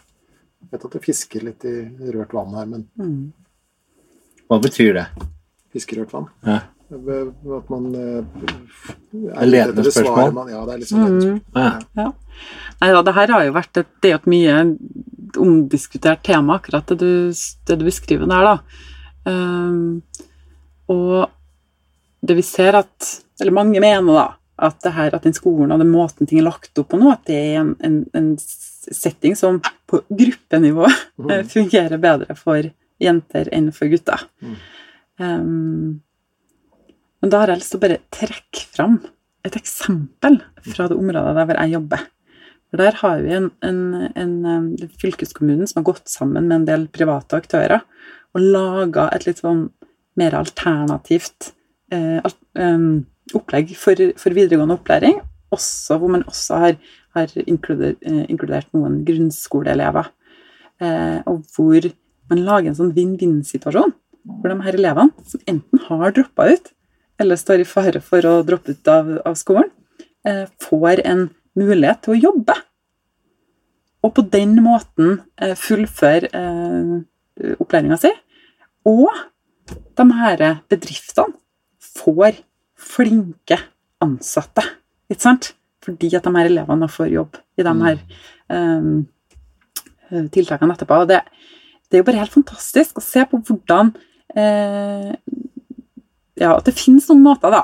Jeg vet at det fisker litt i rørt vann her, men Mm. Hva betyr det? fiskerørt vann? Ja. At man eh, er ledende spørsmål. Man, ja, det er litt sånn ledende Mm. spørsmål. Ja. Nei da, det her har jo vært et, det er jo et mye omdiskutert tema, akkurat det du, det du beskriver der, da. Um, og det vi ser at Eller mange mener da at det her, at den skolen og den måten ting er lagt opp på nå, at det er en, en, en setting som på gruppenivå eh, Mm. fungerer bedre for jenter enn for gutter. Mm. Um, men da har jeg lyst til å bare trekke fram et eksempel fra det området der jeg jobber. For Der har vi en, en, en, um, fylkeskommunen som har gått sammen med en del private aktører og laga et litt sånn mer alternativt eh, um, opplegg for, for videregående opplæring, også, hvor man også har, har inkludert, eh, inkludert noen grunnskoleelever. Eh, og hvor man lage en sånn vinn-vinn-situasjon for de her elevene som enten har droppa ut, eller står i fare for å droppe ut av, av skolen, eh, får en mulighet til å jobbe. Og på den måten eh, fullføre eh, opplæringa si. Og de her bedriftene får flinke ansatte, ikke sant? Fordi at de her elevene får jobb i de her eh, tiltakene etterpå. Og det, det er jo bare helt fantastisk å se på hvordan eh, Ja, at det finnes noen måter, da.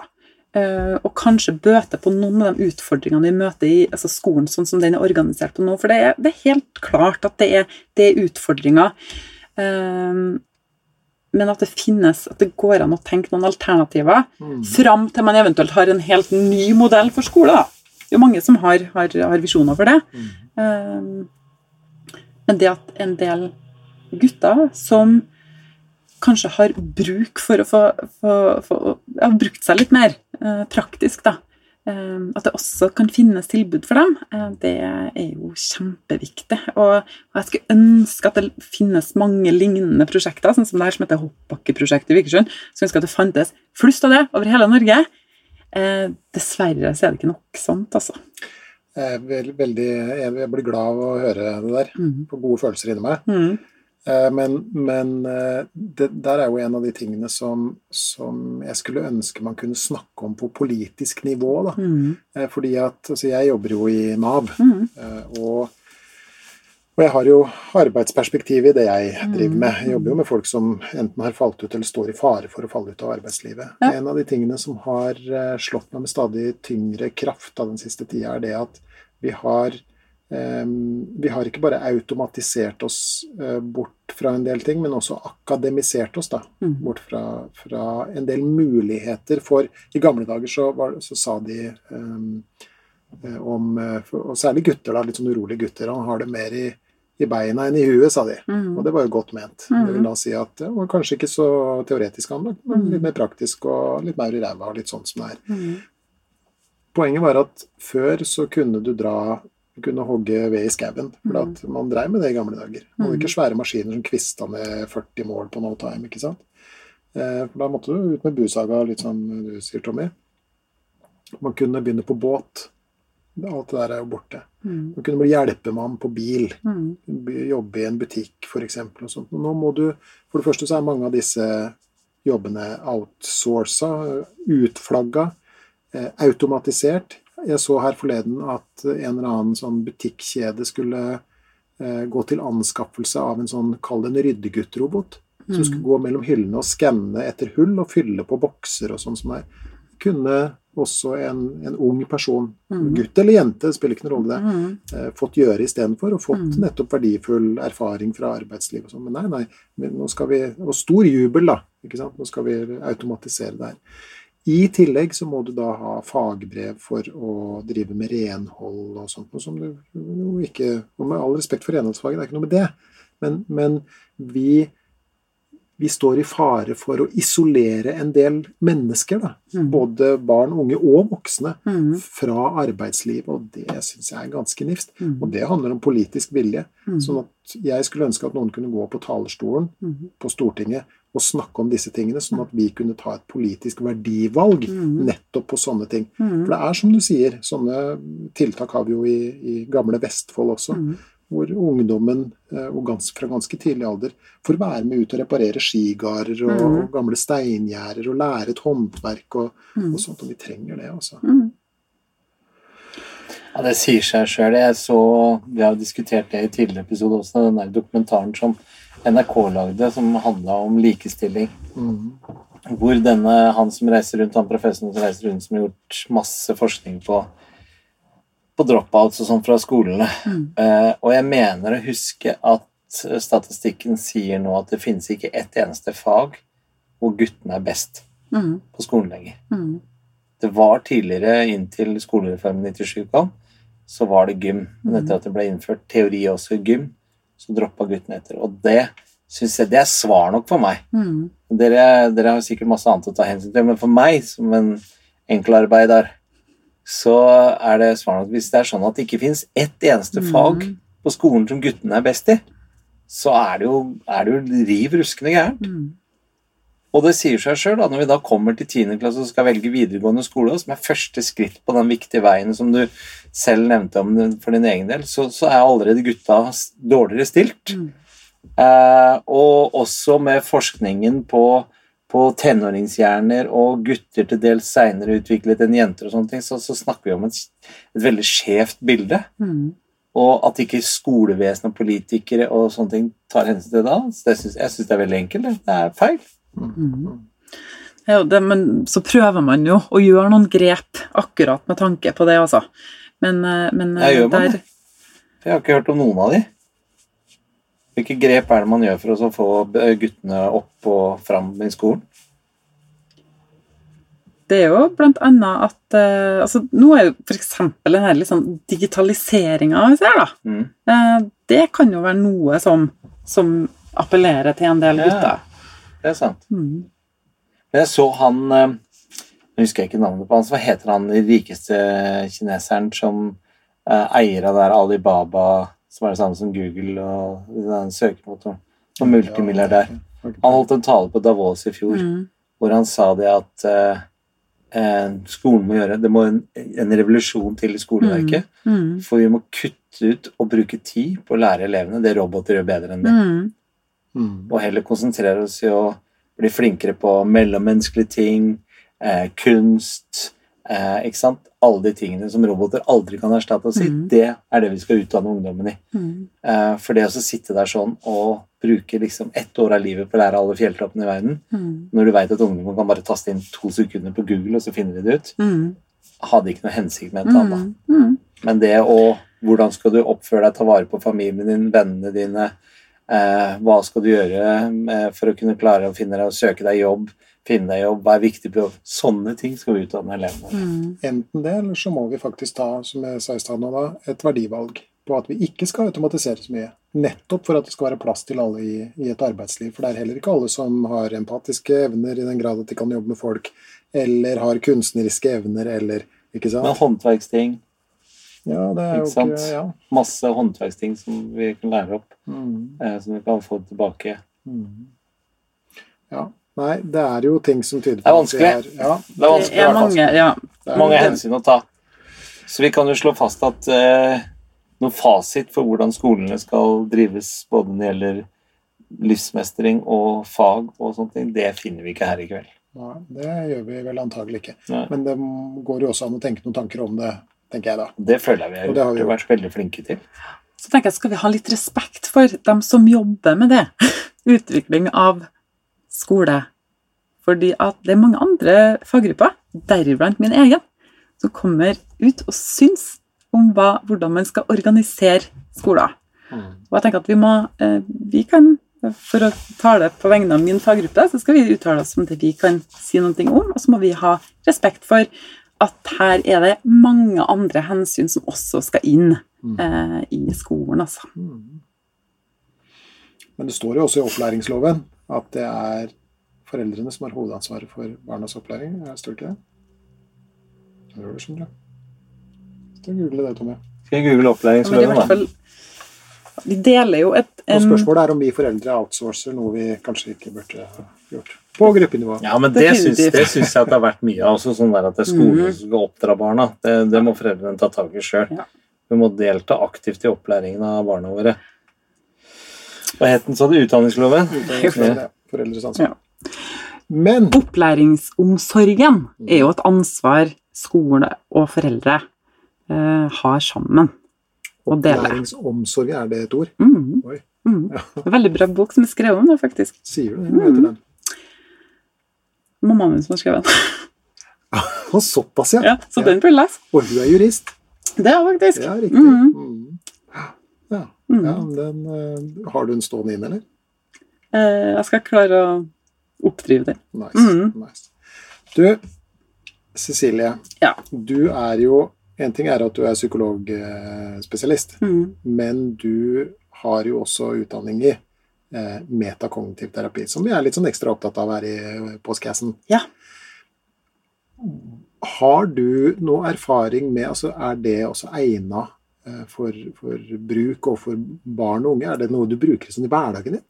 eh, og kanskje bøte på noen av de utfordringene vi møter i altså skolen sånn som den er organisert på nå. For det er, det er helt klart at det er, det er utfordringer. Eh, men at det finnes, at det går an å tenke noen alternativer Mm. fram til man eventuelt har en helt ny modell for skole. Da. Det er jo mange som har, har, har visjoner for det. Mm. Eh, men det at en del gutter som kanskje har bruk for å få, få, få ja, brukt seg litt mer eh, praktisk, da. Eh, at det også kan finnes tilbud for dem, eh, det er jo kjempeviktig. Og, og jeg skulle ønske at det finnes mange lignende prosjekter, sånn som det her som heter Hoppbakkeprosjektet i Vikersund. Skulle ønske at det fantes flust av det over hele Norge. Eh, dessverre så er det ikke nok sånt, altså. Jeg, veldig, jeg blir glad av å høre det der. Mm. På gode følelser inni meg. Mm. Eh, Men, men eh, det der er jo en av de tingene som, som jeg skulle ønske man kunne snakke om på politisk nivå. Da. Mm. Eh, Fordi at altså jeg jobber jo i Nav, Mm. og, og jeg har jo arbeidsperspektiv i det jeg driver med. Jeg jobber jo med folk som enten har falt ut eller står i fare for å falle ut av arbeidslivet. Ja. En av de tingene som har slått meg med stadig tyngre kraft av den siste tida, er det at vi har vi har ikke bare automatisert oss eh, bort fra en del ting, men også akademisert oss da, Mm. bort fra, fra en del muligheter for I gamle dager så, var, så sa de eh, om eh, Og særlig gutter, da, litt sånn urolige gutter. Han har det mer i, i beina enn i huet, sa de. Mm. Og det var jo godt ment. Mm. Det vil da si at det var kanskje ikke så teoretisk anlagt, men litt mer praktisk og litt maur i ræva og litt sånn som det er. Mm. Poenget var at før så kunne du dra kunne hogge ved i skauen, for at man dreiv med det i gamle dager. Man hadde ikke svære maskiner som kvista med 40 mål på no time, ikke sant. Eh, For da måtte du ut med busaga, litt som du sier, Tommy. Man kunne begynne på båt. Alt det der er jo borte. Mm. Man kunne bli hjelpemann på bil. Mm. Jobbe i en butikk, f.eks. Nå må du For det første så er mange av disse jobbene outsourca, utflagga, eh, automatisert. Jeg så her forleden at en eller annen sånn butikkjede skulle eh, gå til anskaffelse av en sånn, kall det en ryddeguttrobot, mm. Som skulle gå mellom hyllene og skanne etter hull og fylle på bokser og sånn som er. Kunne også en, en ung person, gutt eller jente, det spiller ikke noen rolle det, eh, fått gjøre istedenfor, og fått nettopp verdifull erfaring fra arbeidsliv og sånn. Men nei, nei, men nå skal vi Og stor jubel, da. ikke sant? Nå skal vi automatisere det her. I tillegg så må du da ha fagbrev for å drive med renhold og sånt, noe som du jo ikke Og med all respekt for renholdsfaget, det er ikke noe med det, men, men vi vi står i fare for å isolere en del mennesker, da. både barn, unge og voksne, fra arbeidslivet. Og det syns jeg er ganske nifst. Og det handler om politisk vilje. Sånn at jeg skulle ønske at noen kunne gå på talerstolen på Stortinget og snakke om disse tingene, sånn at vi kunne ta et politisk verdivalg nettopp på sånne ting. For det er som du sier, sånne tiltak har vi jo i, i gamle Vestfold også hvor ungdommen eh, og gans, fra ganske tidlig alder får være med ut og reparere skigarder og, og gamle steingjerder og lære et håndverk og, og sånt. Og vi trenger det, altså. Ja, Det sier seg sjøl. Jeg så Vi har jo diskutert det i tidligere episode også, den der dokumentaren som NRK lagde, som handla om likestilling. Hvor denne, han som reiser rundt, han professoren som reiser rundt, som har gjort masse forskning på på dropouts og sånn fra skolene. Eh, og jeg mener å huske at statistikken sier nå at det finnes ikke ett eneste fag hvor guttene er best på skolen lenger. Det var tidligere, inntil skolereformen 97 kom, så var det gym. Men etter at det ble innført teori også i gym, så droppa guttene etter. Og det syns jeg det er svar nok for meg. Dere, dere har sikkert masse annet å ta hensyn til, men for meg, som en enkelarbeider, så er det svar nok hvis det er sånn at det ikke fins ett eneste fag på skolen som guttene er best i, så er det jo, er det jo riv ruskende gærent. Og det sier seg sjøl, når vi da kommer til 10. klasse og skal velge videregående skole, som er første skritt på den viktige veien som du selv nevnte om for din egen del, så, så er allerede gutta dårligere stilt. Eh, og også med forskningen på, på tenåringshjerner og gutter til dels seinere utviklet enn jenter, og sånne ting, så, så snakker vi om et, et veldig skjevt bilde. Og at ikke skolevesen og politikere og sånne ting tar hensyn til det da, det synes, jeg syns det er veldig enkelt. Det, det er feil. Ja, det, men så prøver man jo å gjøre noen grep akkurat med tanke på det, altså. Men, eh, men jeg gjør der det? Jeg har ikke hørt om noen av de. Hvilke grep er det man gjør for å få guttene opp og fram i skolen? Det er jo blant annet at uh, altså, Nå er jo eksempel den her litt sånn digitaliseringa vi ser, da. Mm. Uh, det kan jo være noe som, som appellerer til en del Ja. Det er sant. Mm. Jeg så han Jeg Nå husker jeg ikke navnet på han. så Hva heter han den rikeste kineseren som eh, eier av det der Alibaba, som er det samme som Google og den søkemotoren? Som multimilliardær. Han holdt en tale på Davos i fjor Mm. hvor han sa det at eh, eh, skolen må gjøre Det må en, en revolusjon til i skoleverket. Mm. For vi må kutte ut og bruke tid på å lære elevene det roboter gjør bedre enn det. Mm. Mm. Og heller konsentrere oss i å bli flinkere på mellommenneskelige ting, eh, kunst eh, Ikke sant? Alle de tingene som roboter aldri kan erstatte oss i. mm. Det er det vi skal utdanne ungdommen i. Mm. Eh, for det å sitte der sånn og bruke liksom ett år av livet på å lære alle fjelltoppene i verden, Mm. når du veit at ungdommen kan bare taste inn to sekunder på Google, og så finner de det ut, Mm. hadde ikke noe hensikt med et annet. Mm. Men det å Hvordan skal du oppføre deg, ta vare på familien din, vennene dine? Eh, hva skal du gjøre eh, for å kunne klare å finne deg søke deg jobb? Finne deg jobb, hva er viktig på jobb? Sånne ting skal vi utdanne elevene. Mm. Enten det, eller så må vi faktisk ta som jeg sa i stad da, et verdivalg på at vi ikke skal automatisere så mye. Nettopp for at det skal være plass til alle i, i et arbeidsliv. For det er heller ikke alle som har empatiske evner i den grad at de kan jobbe med folk, eller har kunstneriske evner, eller Ikke Men håndverksting, Ja, det er jo ikke sant? ikke Ja. masse håndverksting som vi kan lære opp, Mm. eh, som vi kan få tilbake. Mm. ja. Nei, det er jo ting som tyder på Det er vanskelig. Det er- ja, Det er vanskelig Det er mange, ja. det er, mange hensyn å ta. Så vi kan jo slå fast at eh, noe fasit for hvordan skolene skal drives, både når det gjelder livsmestring og fag og sånne ting, det finner vi ikke her i kveld. Nei, det gjør vi vel antagelig ikke. Nei. Men det går jo også an å tenke noen tanker om det tenker jeg da. Det føler jeg vi har, har vi gjort, vært veldig flinke til. Så tenker jeg, skal vi ha litt respekt for dem som jobber med det? Utvikling av skole. Fordi at det er mange andre faggrupper, deriblant min egen, som kommer ut og syns om hva, hvordan man skal organisere skoler. Og jeg tenker at vi må eh, Vi kan, for å tale på vegne av min faggruppe, så skal vi uttale oss om det vi kan si noe om, og så må vi ha respekt for at her er det mange andre hensyn som også skal inn eh, i skolen, altså. Men det står jo også i opplæringsloven at det er foreldrene som har hovedansvaret for barnas opplæring. Er- Står det ikke det? Det gjør det, skjønner du. Skal jeg google det, Tommy. Skal jeg google opplæringsloven, da? fall Vi deler jo et Og spørsmålet er om vi foreldre outsourcer noe vi kanskje ikke burde gjort. På gruppenivå. Ja, men det syns, det syns jeg at det har vært mye av. Også sånn der at det er skolen som skal oppdra barna. Det, det må foreldrene ta tak i sjøl. Ja. Vi må delta aktivt i opplæringen av barna våre. Hva het den, sa du? Utdanningsloven? Foreldres ansvar. Ja. Men Opplæringsomsorgen er jo et ansvar skole og foreldre uh, har sammen å dele. er det et ord? Mm. Oi. Mm. Veldig bra bok som er skrevet om det, faktisk. Sier du det? Hva heter den? Mammaen min som har skrevet den. Såpass, ja. Ja, så den blir lest. Og hun er jurist. Det er faktisk. Ja, riktig. Mm -hmm. Ja. Mhm. ja den, uh, har du den stående inn, eller? Eh, jeg skal klare å oppdrive den. Nice. Mhm. nice. Du, Cecilie. Ja. Du er jo En ting er at du er psykologspesialist, Mm. men du har jo også utdanning i metakognitiv terapi, som vi er litt sånn ekstra opptatt av her i postkassen. Ja. Har du noe erfaring med altså Er det også egna eh, for, for bruk overfor barn og unge? Er det noe du bruker sånn i hverdagen din?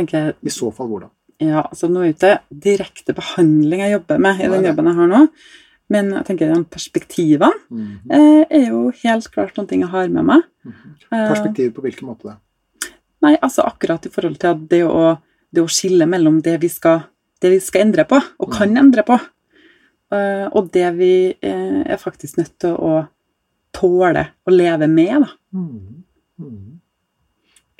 jeg, I så fall hvordan? ja, altså Nå er det ikke direkte behandling jeg jobber med i den jobben jeg har nå, men jeg tenker perspektivene mm -hmm. er jo helt klart noen ting jeg har med meg. Eh, Perspektiv på hvilken måte? Nei, altså akkurat i forhold til at det å, det å skille mellom det vi skal, det vi skal endre på, og kan endre på, eh, og det vi eh, er faktisk nødt til å tåle å leve med. Da. Mm. Mm.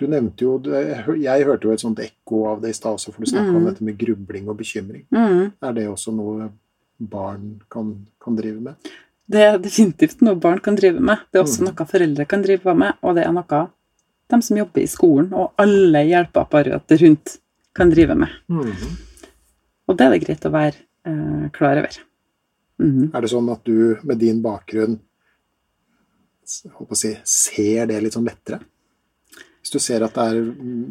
Du nevnte jo Jeg hørte jo et sånt ekko av det i stad også, for du snakka om Mhm. dette med grubling og bekymring. Mm. Er det også noe barn kan, kan drive med? Det er definitivt noe barn kan drive med. Det er også Mm. noe foreldre kan drive med, og det er noe de som jobber i skolen, og alle hjelpeapparater rundt, kan drive med. Mhm. Og det er det greit å være eh, klar over. Mhm. Er det sånn at du med din bakgrunn si, ser det litt sånn lettere? Hvis du ser at det er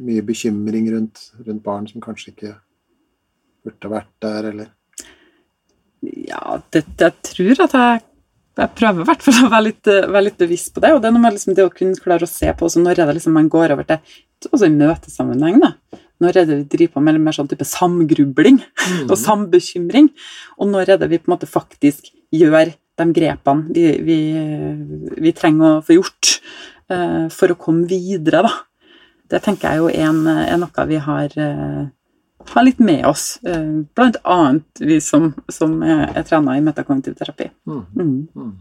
mye bekymring rundt, rundt barn som kanskje ikke burde vært der, eller Ja, det, jeg tror at jeg jeg prøver i hvert fall å være litt, eh, være litt bevisst på det. Og det er noe med liksom det å kunne klare å se på også når er det liksom man går over til også i møtesammenheng. da. Når er det vi driver på med mer sånn type samgrubling og sambekymring? Og når er det vi på en måte faktisk gjør de grepene vi, vi, vi trenger å få gjort uh, for å komme videre, da. Det tenker jeg jo er, en, er noe vi har, eh, har litt med oss. eh, Blant annet vi som, som er, er trena i metakognitiv terapi. Mm. Mm. Mhm.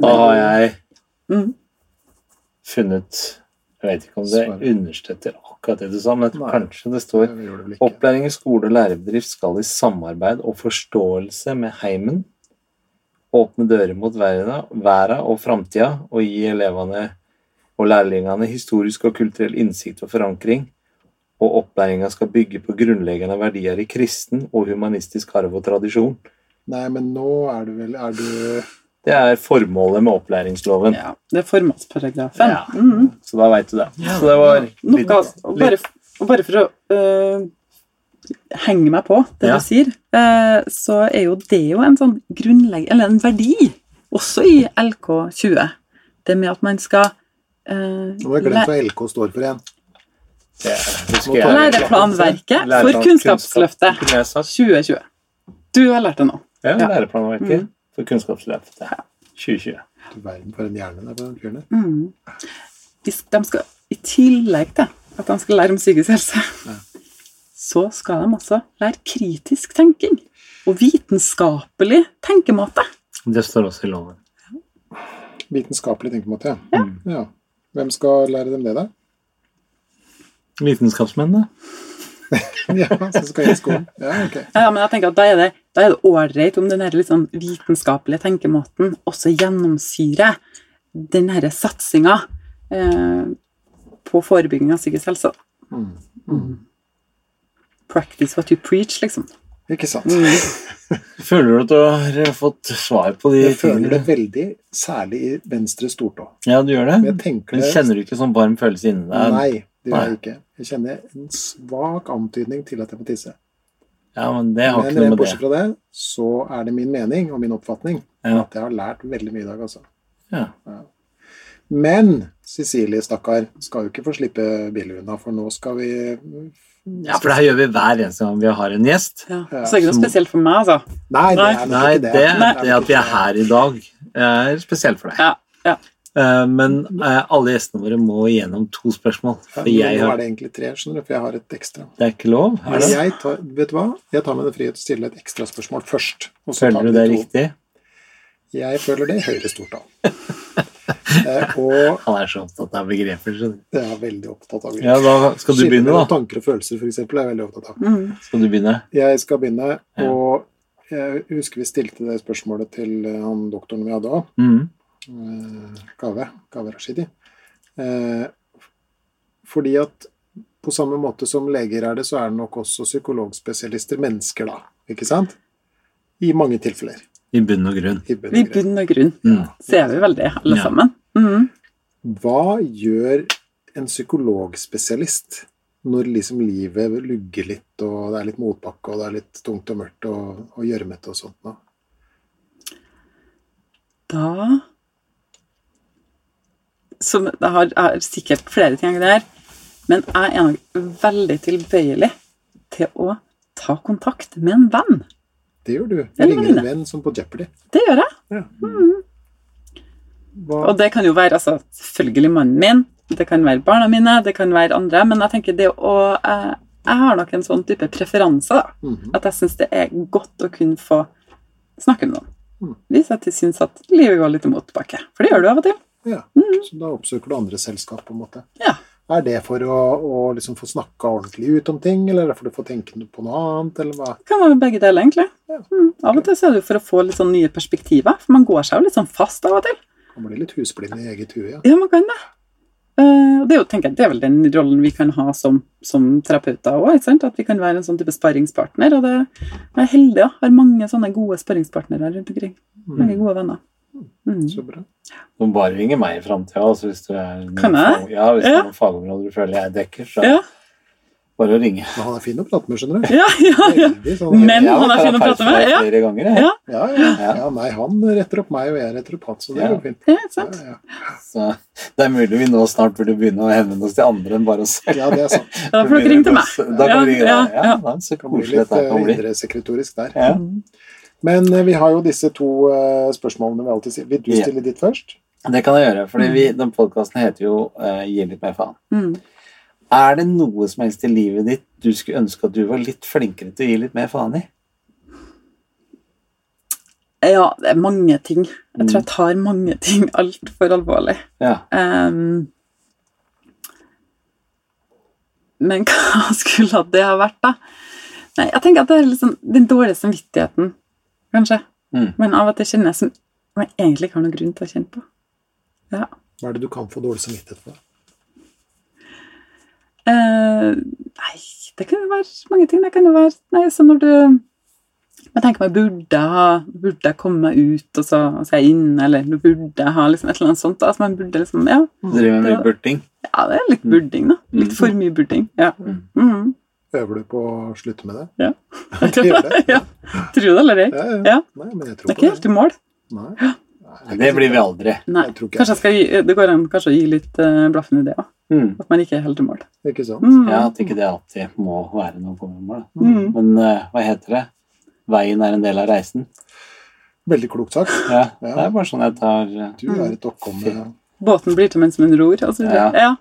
Da har jeg Mm. funnet Jeg vet ikke om det understøtter akkurat det du sa, men Nei. kanskje det står Det. Opplæring i skole og lærebedrift skal i samarbeid og forståelse med heimen åpne dører mot verden og framtida og gi elevene og lærlingene historisk og kulturell innsikt og forankring. Og opplæringa skal bygge på grunnleggende verdier i kristen og humanistisk arv og tradisjon. Nei, men nå er du vel Er du Det er formålet med opplæringsloven. Ja, det er formålsparagrafen. Ja. Mm. Så da veit du det. Så det var litt, Noe, og, bare, og bare for å øh, henge meg på det Ja. du sier, eh, så er jo det jo en sånn grunnlegg... Eller en verdi, også i LK20. Det med at man skal eh, Nå har jeg glemt hva LK står for igjen. Det husker jeg. Læreplanverket for Kunnskapsløftet Kunne jeg sagt. 2020. Du har lært det nå. Ja, læreplanverket Mm. for Kunnskapsløftet 2020. Du verden for en hjerne der på den fyren der. Mm. De, skal, I tillegg til at de skal lære om psykisk helse, Ja. så skal de også lære kritisk tenking og vitenskapelig tenkemåte. Det står også i loven. Vitenskapelig tenkemåte, Ja. Mm. ja. Hvem skal lære dem det, da? Vitenskapsmennene. ja, som skal i skolen? Ja, ok. Ja, men jeg tenker at da er det da er det ålreit om den litt sånn vitenskapelige tenkemåten også gjennomsyrer den denne satsinga eh, på forebygging av psykisk helse. Mm. Practice what you preach, liksom. Ikke sant? Føler du at du har fått svar på de Jeg føler det veldig, særlig i venstre stortå. Ja, du gjør Men det? tenker Men kjenner du ikke sånn varm følelse inni deg? Nei, det gjør jeg ikke. Jeg kjenner en svak antydning til at jeg må tisse. Ja, men det har Men ikke noe med det. bortsett fra det, så er det min mening og min oppfatning Ja. at jeg har lært veldig mye i dag, altså. Ja. Men Cecilie, stakkar, skal jo ikke få slippe billig unna, for nå skal vi ja, for det her gjør vi hver eneste gang vi har en gjest. Ja. Så det er ikke noe spesielt for meg, altså. Nei, det er nok Nei, ikke det, det. Nei. det at vi er her i dag, er spesielt for deg. Ja, ja. Eh, Men eh, alle gjestene våre må igjennom to spørsmål. For ja, jeg nå er det egentlig tre, skjønner du, for jeg har et ekstra. Det er ikke lov? Er det? jeg tar, vet du hva? Jeg tar meg den frihet til å stille et ekstraspørsmål først. og så Føler vi du det er to. riktig? Jeg føler det i høyre stortall. eh, og Han er så opptatt av begreper. skjønner du. jeg er veldig opptatt av Ja, da skal du Skille begynne, mellom da. Tanker og følelser, f.eks., er jeg veldig opptatt av. Mm. Skal du begynne? Jeg skal begynne, Ja. og jeg husker vi stilte det spørsmålet til eh, han doktoren vi hadde òg, Mhm. Kaveh Kaveh Rashidi. Eh, fordi at på samme måte som leger er det, så er det nok også psykologspesialister mennesker, da. Ikke sant? I mange tilfeller. I bunn og grunn. I bunn og grunn. og grunn Mm. ser vi veldig, alle Ja. sammen. Mm. Hva gjør en psykologspesialist når liksom livet lugger litt, og det er litt motbakke, og det er litt tungt og mørkt og, og gjørmete og sånt? Da? Da som, Jeg har, jeg har sikkert flere ting der, men jeg er nok veldig tilbøyelig til å ta kontakt med en venn. Det gjør du. Du ringer en venn som på Jeopardy. Det gjør jeg. Ja. Mm. Og det kan jo være altså, selvfølgelig mannen min, det kan være barna mine, det kan være andre, men jeg tenker det å eh, Jeg har nok en sånn type preferanse, da. Mhm. At jeg syns det er godt å kunne få snakke med noen. Mm. Hvis jeg syns at livet går litt imot tilbake. For det gjør du av og til. ja. Så da oppsøker du andre selskap, på en måte. Ja. Er det for å, å liksom få snakka ordentlig ut om ting, eller er det for å få tenke på noe annet, eller hva? Det kan være begge deler, egentlig. Ja. Mm. Av og til så er det jo for å få litt sånn nye perspektiver. For man går seg jo litt sånn fast av og til. Man blir litt husblind i eget hue, ja. Ja, man kan det. Eh, og det er jo, tenker jeg, det er vel den rollen vi kan ha som, som terapeuter òg. At vi kan være en sånn type sparringspartner. Og det, jeg er heldig, ja. Har mange sånne gode sparringspartnere rundt omkring. Mange gode venner. Mm. Så bra. Du må bare ringe meg i framtida. Altså, hvis du er Kan jeg? fag- ja, hvis det er noen fagområder du føler jeg dekker, så Ja, bare å ringe. Men han er fin å prate med, skjønner du. ja, ja. ja. Sånn Men han er fin å prate med, ja. Flere ganger. Ja. Ja, ja, Ja. Nei, han retter opp meg, og jeg retter opp han, så det er går fint. ja sant? Ja, ja. Så det er mulig vi nå snart burde begynne å henvende oss til andre enn bare oss selv. ja, det er sant. Da får dere ringe til meg. Da kan vi ringe Ja, deg. ja, Ja, ja. da, så Det koselig dette kan eh, bli. Litt sekretorisk der. Ja. Men eh, vi har jo disse to eh, spørsmålene vi alltid sier. Vil du stille ditt først? Det kan jeg gjøre, for vi, den podkasten heter jo eh, Gi litt mer faen. Mm. Er det noe som helst i livet ditt du skulle ønske at du var litt flinkere til å gi litt mer faen i? Ja, det er mange ting. Jeg tror jeg tar mange ting altfor alvorlig. Ja. Um, men hva skulle det ha vært, da? Nei, jeg tenker at det er liksom den dårlige samvittigheten, kanskje. Mm. Men av og til kjenner jeg som som jeg egentlig ikke har noen grunn til å kjenne på. Ja. Hva er det du kan få dårlig samvittighet for? Eh, nei, det kan jo være mange ting. Det kan jo være Nei, så når du Jeg tenker meg burde ha Burde komme meg ut, og så, og så er jeg inne, eller du burde ha liksom et eller annet sånt. Da. Altså, man burde liksom Ja, driver med mye burting? ja det er litt burding, da. Litt for mye burding. Ja. Mhm. Øver du på å slutte med det? Ja. Jeg tror det? ja. Tror du det eller ei? Ja, ja. Ja. Nei, men jeg Det er ikke helt i mål. Nei. Nei, Det blir vi aldri. Nei. Jeg tror ikke Kanskje jeg skal gi, det går an kanskje å gi litt uh, blaffen i det òg. Mm. At man ikke er helt i mål. Ikke sant? Mm. Ja, at ikke det alltid må være noe på mål. Mm. Men uh, hva heter det? Veien er en del av reisen. Veldig klokt sagt. Ja, Ja. Det er bare sånn jeg tar eh, Du er et oppkomme Båten blir til mens man ror. Altså, Ja. ja.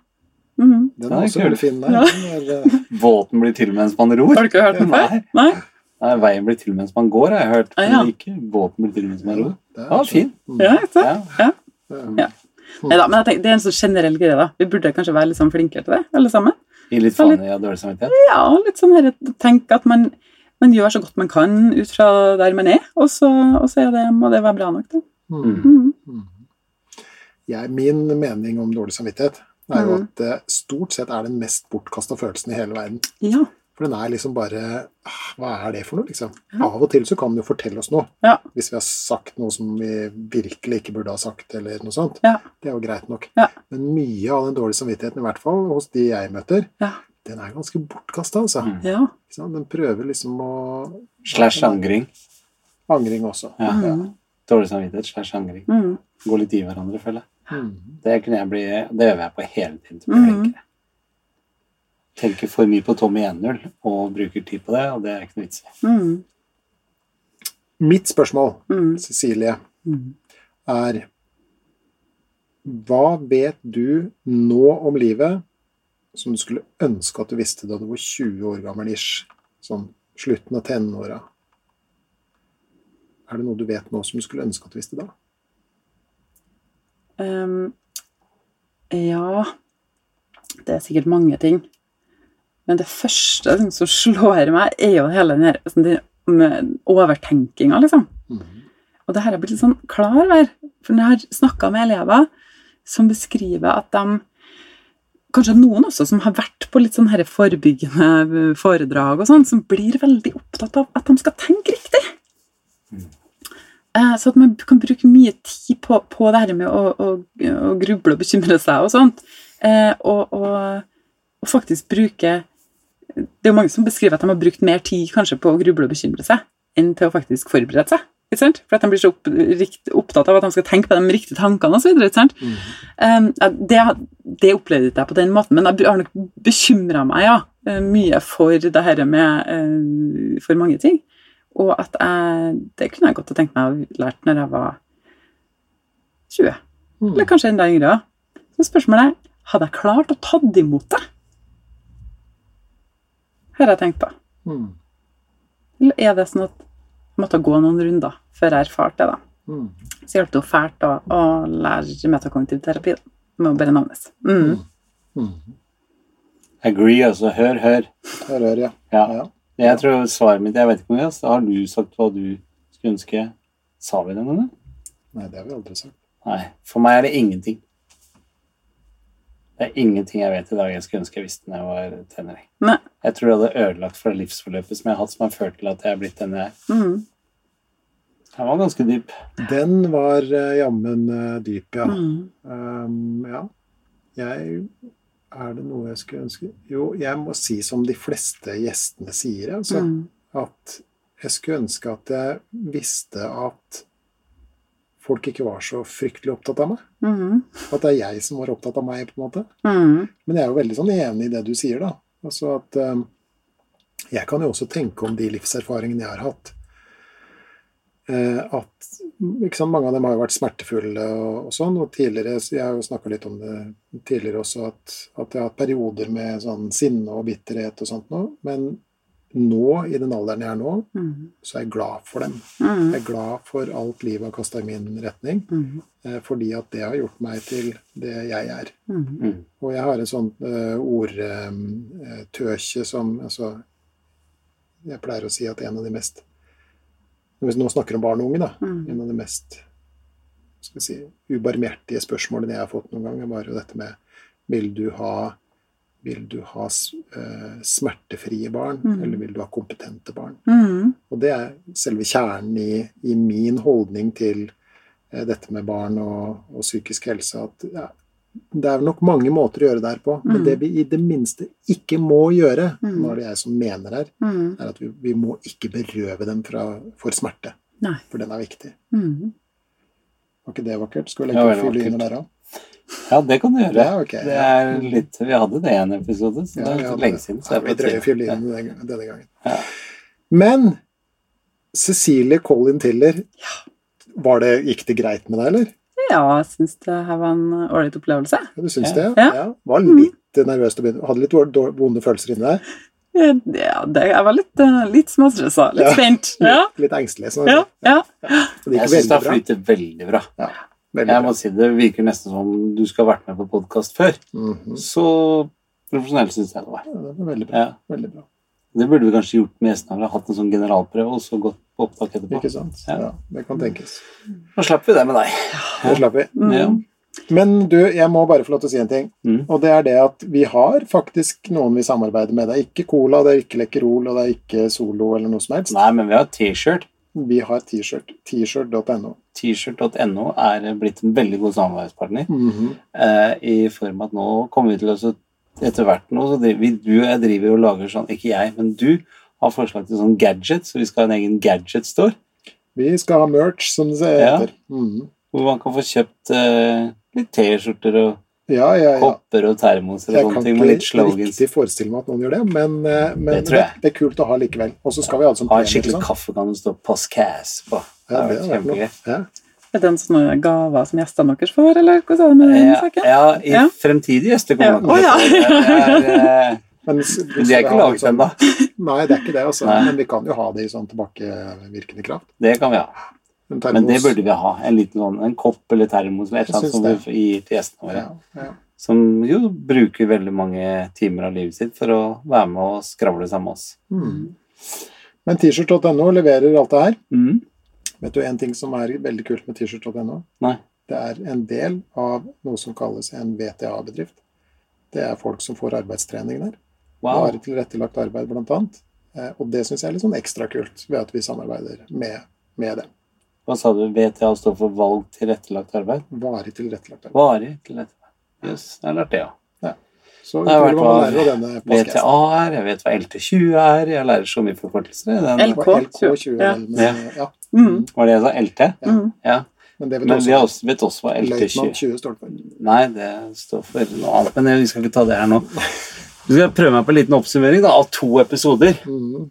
Mm. Den er er også veldig fin der. Den er, eh, Båten blir til mens man ror. Har du ikke hørt den før? Nei. Nei? Nei, veien blir til mens man går, har jeg hørt. Ah, ja. Men ikke båten blir til mens man ror. Det er Ja, så- fin. Mm. Ja? Ja. Ja. Um, Neida, men jeg tenker, det er en sånn generell greie, da. Vi burde kanskje være litt sånn flinkere til det, alle sammen. I litt litt- faen i dårlig samvittighet. Ja, litt sånn her, tenk at man, man gjør så godt man kan ut fra der man er, og så, og så er det, må det være bra nok, da. Mm. Mm. Jeg, min mening om dårlig samvittighet er jo Mhm. at det stort sett er den mest bortkasta følelsen i hele verden. Ja. For den er liksom bare ah, Hva er det for noe, liksom? Ja. Av og til så kan den jo fortelle oss noe. Ja. Hvis vi har sagt noe som vi virkelig ikke burde ha sagt, eller noe sånt. Ja. Det er jo greit nok. Ja. Men mye av den dårlige samvittigheten, i hvert fall hos de jeg møter, Ja. den er ganske bortkasta, altså. Mm. Ja. Den prøver liksom å Slash angring. Angring også. Ja. Mm. Dårlig samvittighet slash angring. Mm. Gå litt i hverandre, føler jeg. Mm. Det kunne jeg bli Det øver jeg på hele tiden. til å bli flinkere. Tenker for mye på Tommy 1-0 og bruker tid på det, og det er ikke noe vits i. Mm. Mitt spørsmål, Mm. Cecilie, Mm. er Hva vet du nå om livet som du skulle ønske at du visste da du var 20 år gammel ish? Sånn slutten av tenåra. Er det noe du vet nå som du skulle ønske at du visste da? Um, ja Det er sikkert mange ting. Men det første som slår meg, er jo hele den her sånn, den, med overtenkinga, liksom. Og det her har blitt litt sånn klar over. For når jeg har snakka med elever som beskriver at de Kanskje noen også som har vært på litt sånn her forebyggende foredrag og sånn, som blir veldig opptatt av at de skal tenke riktig. Mm. Så at man kan bruke mye tid på, på det her med å, å, å gruble og bekymre seg og sånt. Eh, og, og, og faktisk bruke Det er jo mange som beskriver at de har brukt mer tid kanskje på å gruble og bekymre seg enn til å faktisk forberede seg. Ikke sant? For at de blir så opp, rikt, opptatt av at de skal tenke på de riktige tankene osv. Mm. Um, det, det opplevde ikke jeg på den måten, men jeg har nok bekymra meg ja, eh, mye for det her med eh, for mange ting. Og at jeg Det kunne jeg godt ha tenkt meg å lært når jeg var 20. Mm. Eller kanskje enda yngre. Så spørsmålet er hadde jeg klart å tatt imot det? Har jeg tenkt på. Mm. Eller er det sånn at jeg måtte gå noen runder før jeg erfarte det? da? Mm. Så hjalp det jo fælt å, å lære metakognitiv terapi. da. Det må jo bare navnes. Mm. Mm. Agree, altså. Hør, hør. Hør, hør, ja. Ja. ja. Jeg tror svaret mitt Jeg vet ikke om jeg har du sagt hva du skulle ønske. Sa vi det noen gang? Nei, det har vi aldri sagt. Nei. For meg er det ingenting. Det er ingenting jeg vet i dag jeg skulle ønske jeg visste når jeg var tenåring. Jeg tror det hadde ødelagt for det livsforløpet som jeg har hatt, som har ført til at jeg er blitt den jeg er. Mm. Den var ganske dyp. Den var uh, jammen uh, dyp, ja. Mm. Um, ja. Jeg Er det noe jeg skulle ønske Jo, jeg må si som de fleste gjestene sier, altså. Mm. At jeg skulle ønske at jeg visste at folk ikke var så fryktelig opptatt av meg. Mm. At det er jeg som var opptatt av meg, på en måte. Mm. Men jeg er jo veldig sånn enig i det du sier, da. Altså at um, Jeg kan jo også tenke om de livserfaringene jeg har hatt. Eh, at sant, Mange av dem har jo vært smertefulle og, og sånn. Og tidligere, jeg har jo snakka litt om det tidligere også, at, at jeg har hatt perioder med sånn sinne og bitterhet og sånt nå. Men nå, i den alderen jeg er nå, Mm. så er jeg glad for dem. Mm. Jeg er glad for alt livet har kasta i min retning. Mm. Eh, fordi at det har gjort meg til det jeg er. Mm. Mm. Og jeg har en sånn uh, ordtøkje som altså, Jeg pleier å si at en av de mest Hvis noen snakker om barn og unge, da. Mm. En av de mest skal si, ubarmhjertige spørsmålene jeg har fått noen gang, er bare dette med Vil du ha, vil du ha eh, smertefrie barn, Mm. eller vil du ha kompetente barn? Mm. Og det er selve kjernen i, i min holdning til eh, dette med barn og, og psykisk helse. At ja, det er nok mange måter å gjøre det her på, men Mm. det vi i det minste ikke må gjøre, Mm. nå er det jeg som mener her, Mm. er at vi, vi må ikke berøve dem fra, for smerte. Nei. For den er viktig. Mm. Var ikke det vakkert? Skal vi legge ja, fioliner vakkert. der òg? Ja, det kan du gjøre. Ja, okay, Det er litt, vi hadde det i en episode, så Ja, det er hadde lenge siden. Så Ja, det vi er på drøyer fiolinene denne, gangen. Ja. Men Cecilie Colin Tiller, var det, gikk det greit med deg, eller? Ja, jeg syns det her var en ålreit opplevelse. Ja, du syns Ja. det? Ja. Var litt nervøs til å begynne. Hadde litt vonde følelser inni deg? Ja, det, jeg var litt, eh, litt småstressa. Litt Ja. spent. Ja. Litt engstelig. Sånn. Ja, ja. Jeg syns det veldig har bra. flytet veldig bra. Veldig Jeg bra. må si Det virker nesten som om du skal ha vært med på podkast før. Mhm. Så profesjonell syns jeg det var. Ja, det var veldig bra. Ja. Veldig bra. Det burde vi kanskje gjort med gjestene. Eller hatt en sånn generalprøve og så gått på opptak etterpå. Ikke sant? Ja. Ja, det kan tenkes. Da slapp vi det med deg. Det slapp vi. Mm. Ja. Men du, jeg må bare få lov til å si en ting. Mm. Og det er det at vi har faktisk noen vi samarbeider med. Det er ikke Cola, det er ikke Lekkerol, og det er ikke Solo eller noe som helst. Nei, men vi har T-shirt. Vi har T-shirt. T-shirt.no. T-shirt.no er blitt en veldig god samarbeidspartner. Mhm. eh, I form av at nå kommer vi til å etter hvert nå, så driver vi, Du og jeg driver og lager sånn Ikke jeg, men du har forslag til sånn gadget, så vi skal ha en egen gadget-store. Vi skal ha merch, som det Ja. heter. -hmm. Hvor man kan få kjøpt eh, litt T-skjorter og Ja, ja, ja. kopper og termoser og Jeg sånne kan ting med litt ikke riktig forestille meg at noen gjør det, men, eh, men Det det, det, er kult å ha likevel. Og så skal vi ha det som Ha en skikkelig liksom. kaffekanne det står 'Postcast' på. Det Ja, det har vært noe. kjempegøy. Ja. Er det en sånne gaver som gjestene deres får, eller hvordan er det med den Ja, saken? ja, i Ja. fremtidige gjester kommer Ja. nok Å, ja. det. Er, eh, Men, de er ikke laget det sånn- ennå. Nei, det er ikke det, altså. Nei. Men vi kan jo ha det i sånn tilbakevirkende kraft. Det kan vi ha. Men, Men det burde vi ha. En liten sånn, en kopp eller termos eller et eller annet som det. vi gir til gjestene våre. ja, ja. Som jo bruker veldig mange timer av livet sitt for å være med og skravle sammen med oss. Mm. Men t-shirt.no leverer alt det her. Mm. Vet du en ting som er veldig kult med t-shirt.no? Det er en del av noe som kalles en VTA-bedrift. Det er folk som får arbeidstrening der. Wow. Bare tilrettelagt arbeid, blant annet. Eh, Og det syns jeg er litt sånn ekstra kult ved at vi samarbeider med, med dem. Hva sa du? VTA står for valg tilrettelagt arbeid? Varig tilrettelagt arbeid. Varig tilrettelagt Jøss, jeg har lært det, ja. Så Jeg vet hva. VTA er, jeg vet hva LT20 er, jeg lærer så mye forkortelser. Den, LK. LK20, Ja. ja. Mm. var det jeg sa? LT? Ja. Mm. Ja. Men det vet Men vi har også også, vet også hva LT20 20 står for. Nei, det står for noe annet. Men vi skal ikke ta det her nå. Vi skal prøve meg på en liten oppsummering da, av to episoder. Mm.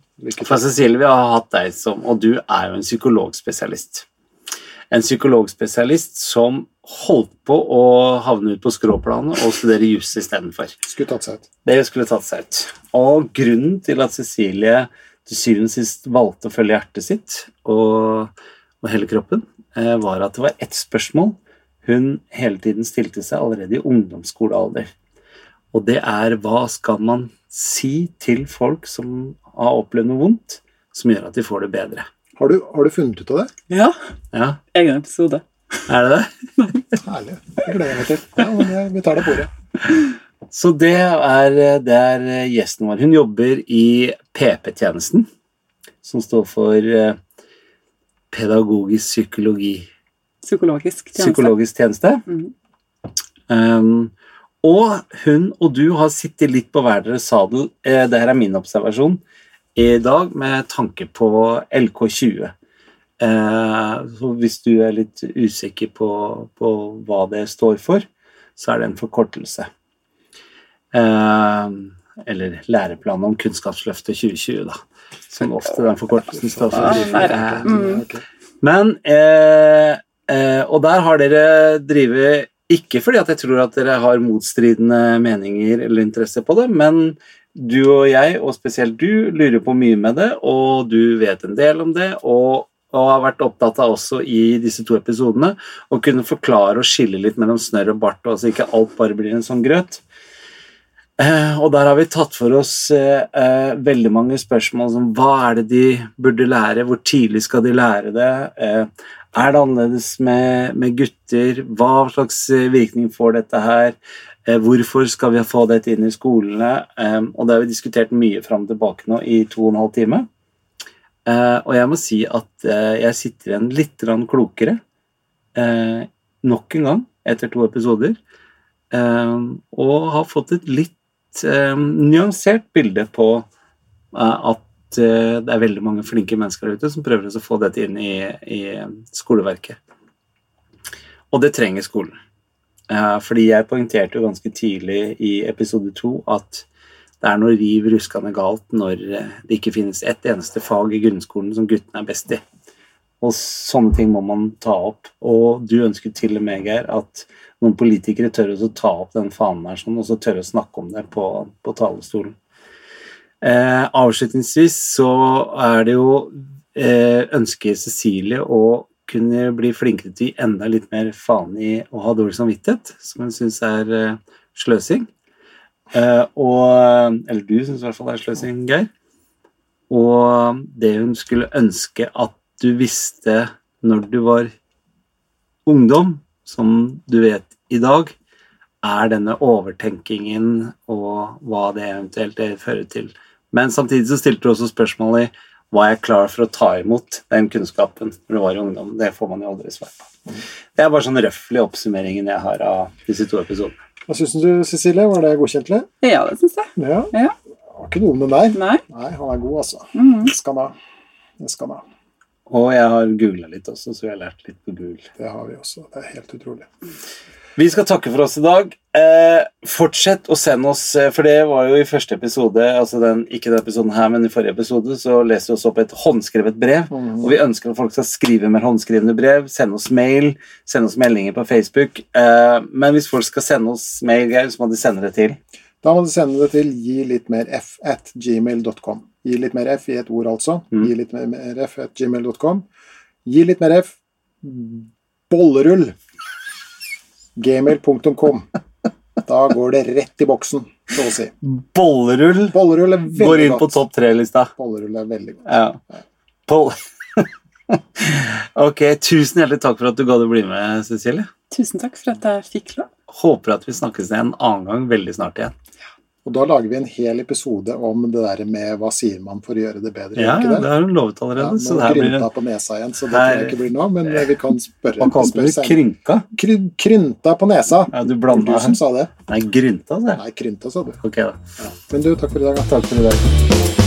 For. Cecilie, vi har hatt deg som, og du er jo en psykologspesialist. En psykologspesialist som holdt på å havne ut på skråplanet og studere juss istedenfor. Skulle tatt seg ut. Det skulle tatt seg ut. Og grunnen til at Cecilie til syvende og sist valgte å følge hjertet sitt og, og hele kroppen, eh, var at det var ett spørsmål hun hele tiden stilte seg allerede i ungdomsskolealder. Og det er hva skal man si til folk som har opplevd noe vondt, som gjør at de får det bedre? Har du, har du funnet ut av det? Ja. Ja, Egen episode. er det det? Herlig. Det gleder jeg meg til. Ja, men vi tar det på ordet. Så det er, det er gjesten vår. Hun jobber i PP-tjenesten, som står for eh, pedagogisk psykologi. Psykologisk tjeneste. Psykologisk tjeneste. Mhm. Um, og hun og du har sittet litt på hver deres sadel, eh, det her er min observasjon, i dag med tanke på LK20. Eh, så hvis du er litt usikker på, på hva det står for, så er det en forkortelse. Eh, eller læreplanen om Kunnskapsløftet 2020, da. Som ofte den forkortelsen står for. Ah, Eh, men Og der har dere drevet Ikke fordi at jeg tror at dere har motstridende meninger eller interesse på det, men du og jeg, og spesielt du, lurer på mye med det, og du vet en del om det, og, og har vært opptatt av også i disse to episodene å kunne forklare og skille litt mellom snørr og bart, og så ikke alt bare blir en sånn grøt. Eh, og der har vi tatt for oss eh, eh, veldig mange spørsmål som hva er det de burde lære, hvor tidlig skal de lære det, eh, er det annerledes med, med gutter, hva slags eh, virkning får dette her, hvorfor skal vi få dette inn i skolene, og det har vi diskutert mye fram og tilbake nå i to og en halv time. Eh, og jeg må si at eh, jeg sitter igjen litt klokere eh, nok en gang etter to episoder, og har fått et litt nyansert bilde på at det er veldig mange flinke mennesker der ute som prøver å få dette inn i, i skoleverket. Og det trenger skolen. Fordi jeg poengterte jo ganske tidlig i episode to at det er noe riv ruskende galt når eh, det ikke finnes ett eneste fag i grunnskolen som guttene er best i. Og sånne ting må man ta opp. Og du ønsker til og med, Geir, at noen politikere tør å ta opp den fanen her sånn, og så tørre å snakke om det på, på talerstolen. Eh, avslutningsvis så er det jo eh, ønsker Cecilie å kunne bli flinkere til enda litt mer faen i å ha dårlig samvittighet, som hun syns er eh, sløsing. Eh, og Eller du syns i hvert fall det er sløsing, Geir. Og det hun skulle ønske at du visste når du var ungdom, som du vet i dag, er denne overtenkingen og hva det eventuelt fører til. Men samtidig så stilte du også spørsmålet i var jeg klar for å ta imot den kunnskapen når du var ungdom. Det får man jo aldri svar på. Det er bare sånn røftlig oppsummeringen jeg har av disse to episodene. Hva syns du, Cecilie? Var det godkjent? eller? Ja, det syns jeg. Ja. Ja. Det var ikke noe med deg. Nei. Nei, han er god, altså. Det skal han ha. Det skal han ha. Og jeg har googla litt også, så jeg har lært litt på Google. Det har vi også. Det er helt utrolig. Vi skal takke for oss i dag. Eh, fortsett å sende oss, eh, for det var jo i første episode, altså den, ikke denne episoden her, men i forrige episode, så leste vi oss opp et håndskrevet brev. Og vi ønsker at folk skal skrive mer håndskrevne brev, sende oss mail, sende oss meldinger på Facebook. Eh, men hvis folk skal sende oss mail, Geir, så må de sende det til. Da må de sende det til gi litt mer f at gmail.com. Gi litt mer f i et ord, altså. Mm. Gi litt mer f at gmail.com. Gi litt mer f bollerull gmail.com. Da går det rett i boksen, så å si. Bollerull Bollerull er veldig går inn på godt. topp tre-lista. Bollerull er veldig godt. Ja. Boll... ok, tusen hjertelig takk for at du gadd å bli med, Cecilie. Tusen takk for at jeg fikk lov. Håper at vi snakkes igjen en annen gang veldig snart igjen. Og da lager vi en hel episode om det der med hva sier man for å gjøre det bedre. Ja, ikke det det? har hun lovet Ja, allerede. så det her blir en på nesa igjen, så det tror jeg ikke blir nå, men vi kan spørre. Hva kalte du. Krynka? Kry, krynta på nesa. Ja, du blanda du som sa det. Nei, grynta, sa jeg. Nei, krynta, sa du. Ok, da. Ja. Men du, takk for i dag. da. Takk for i dag.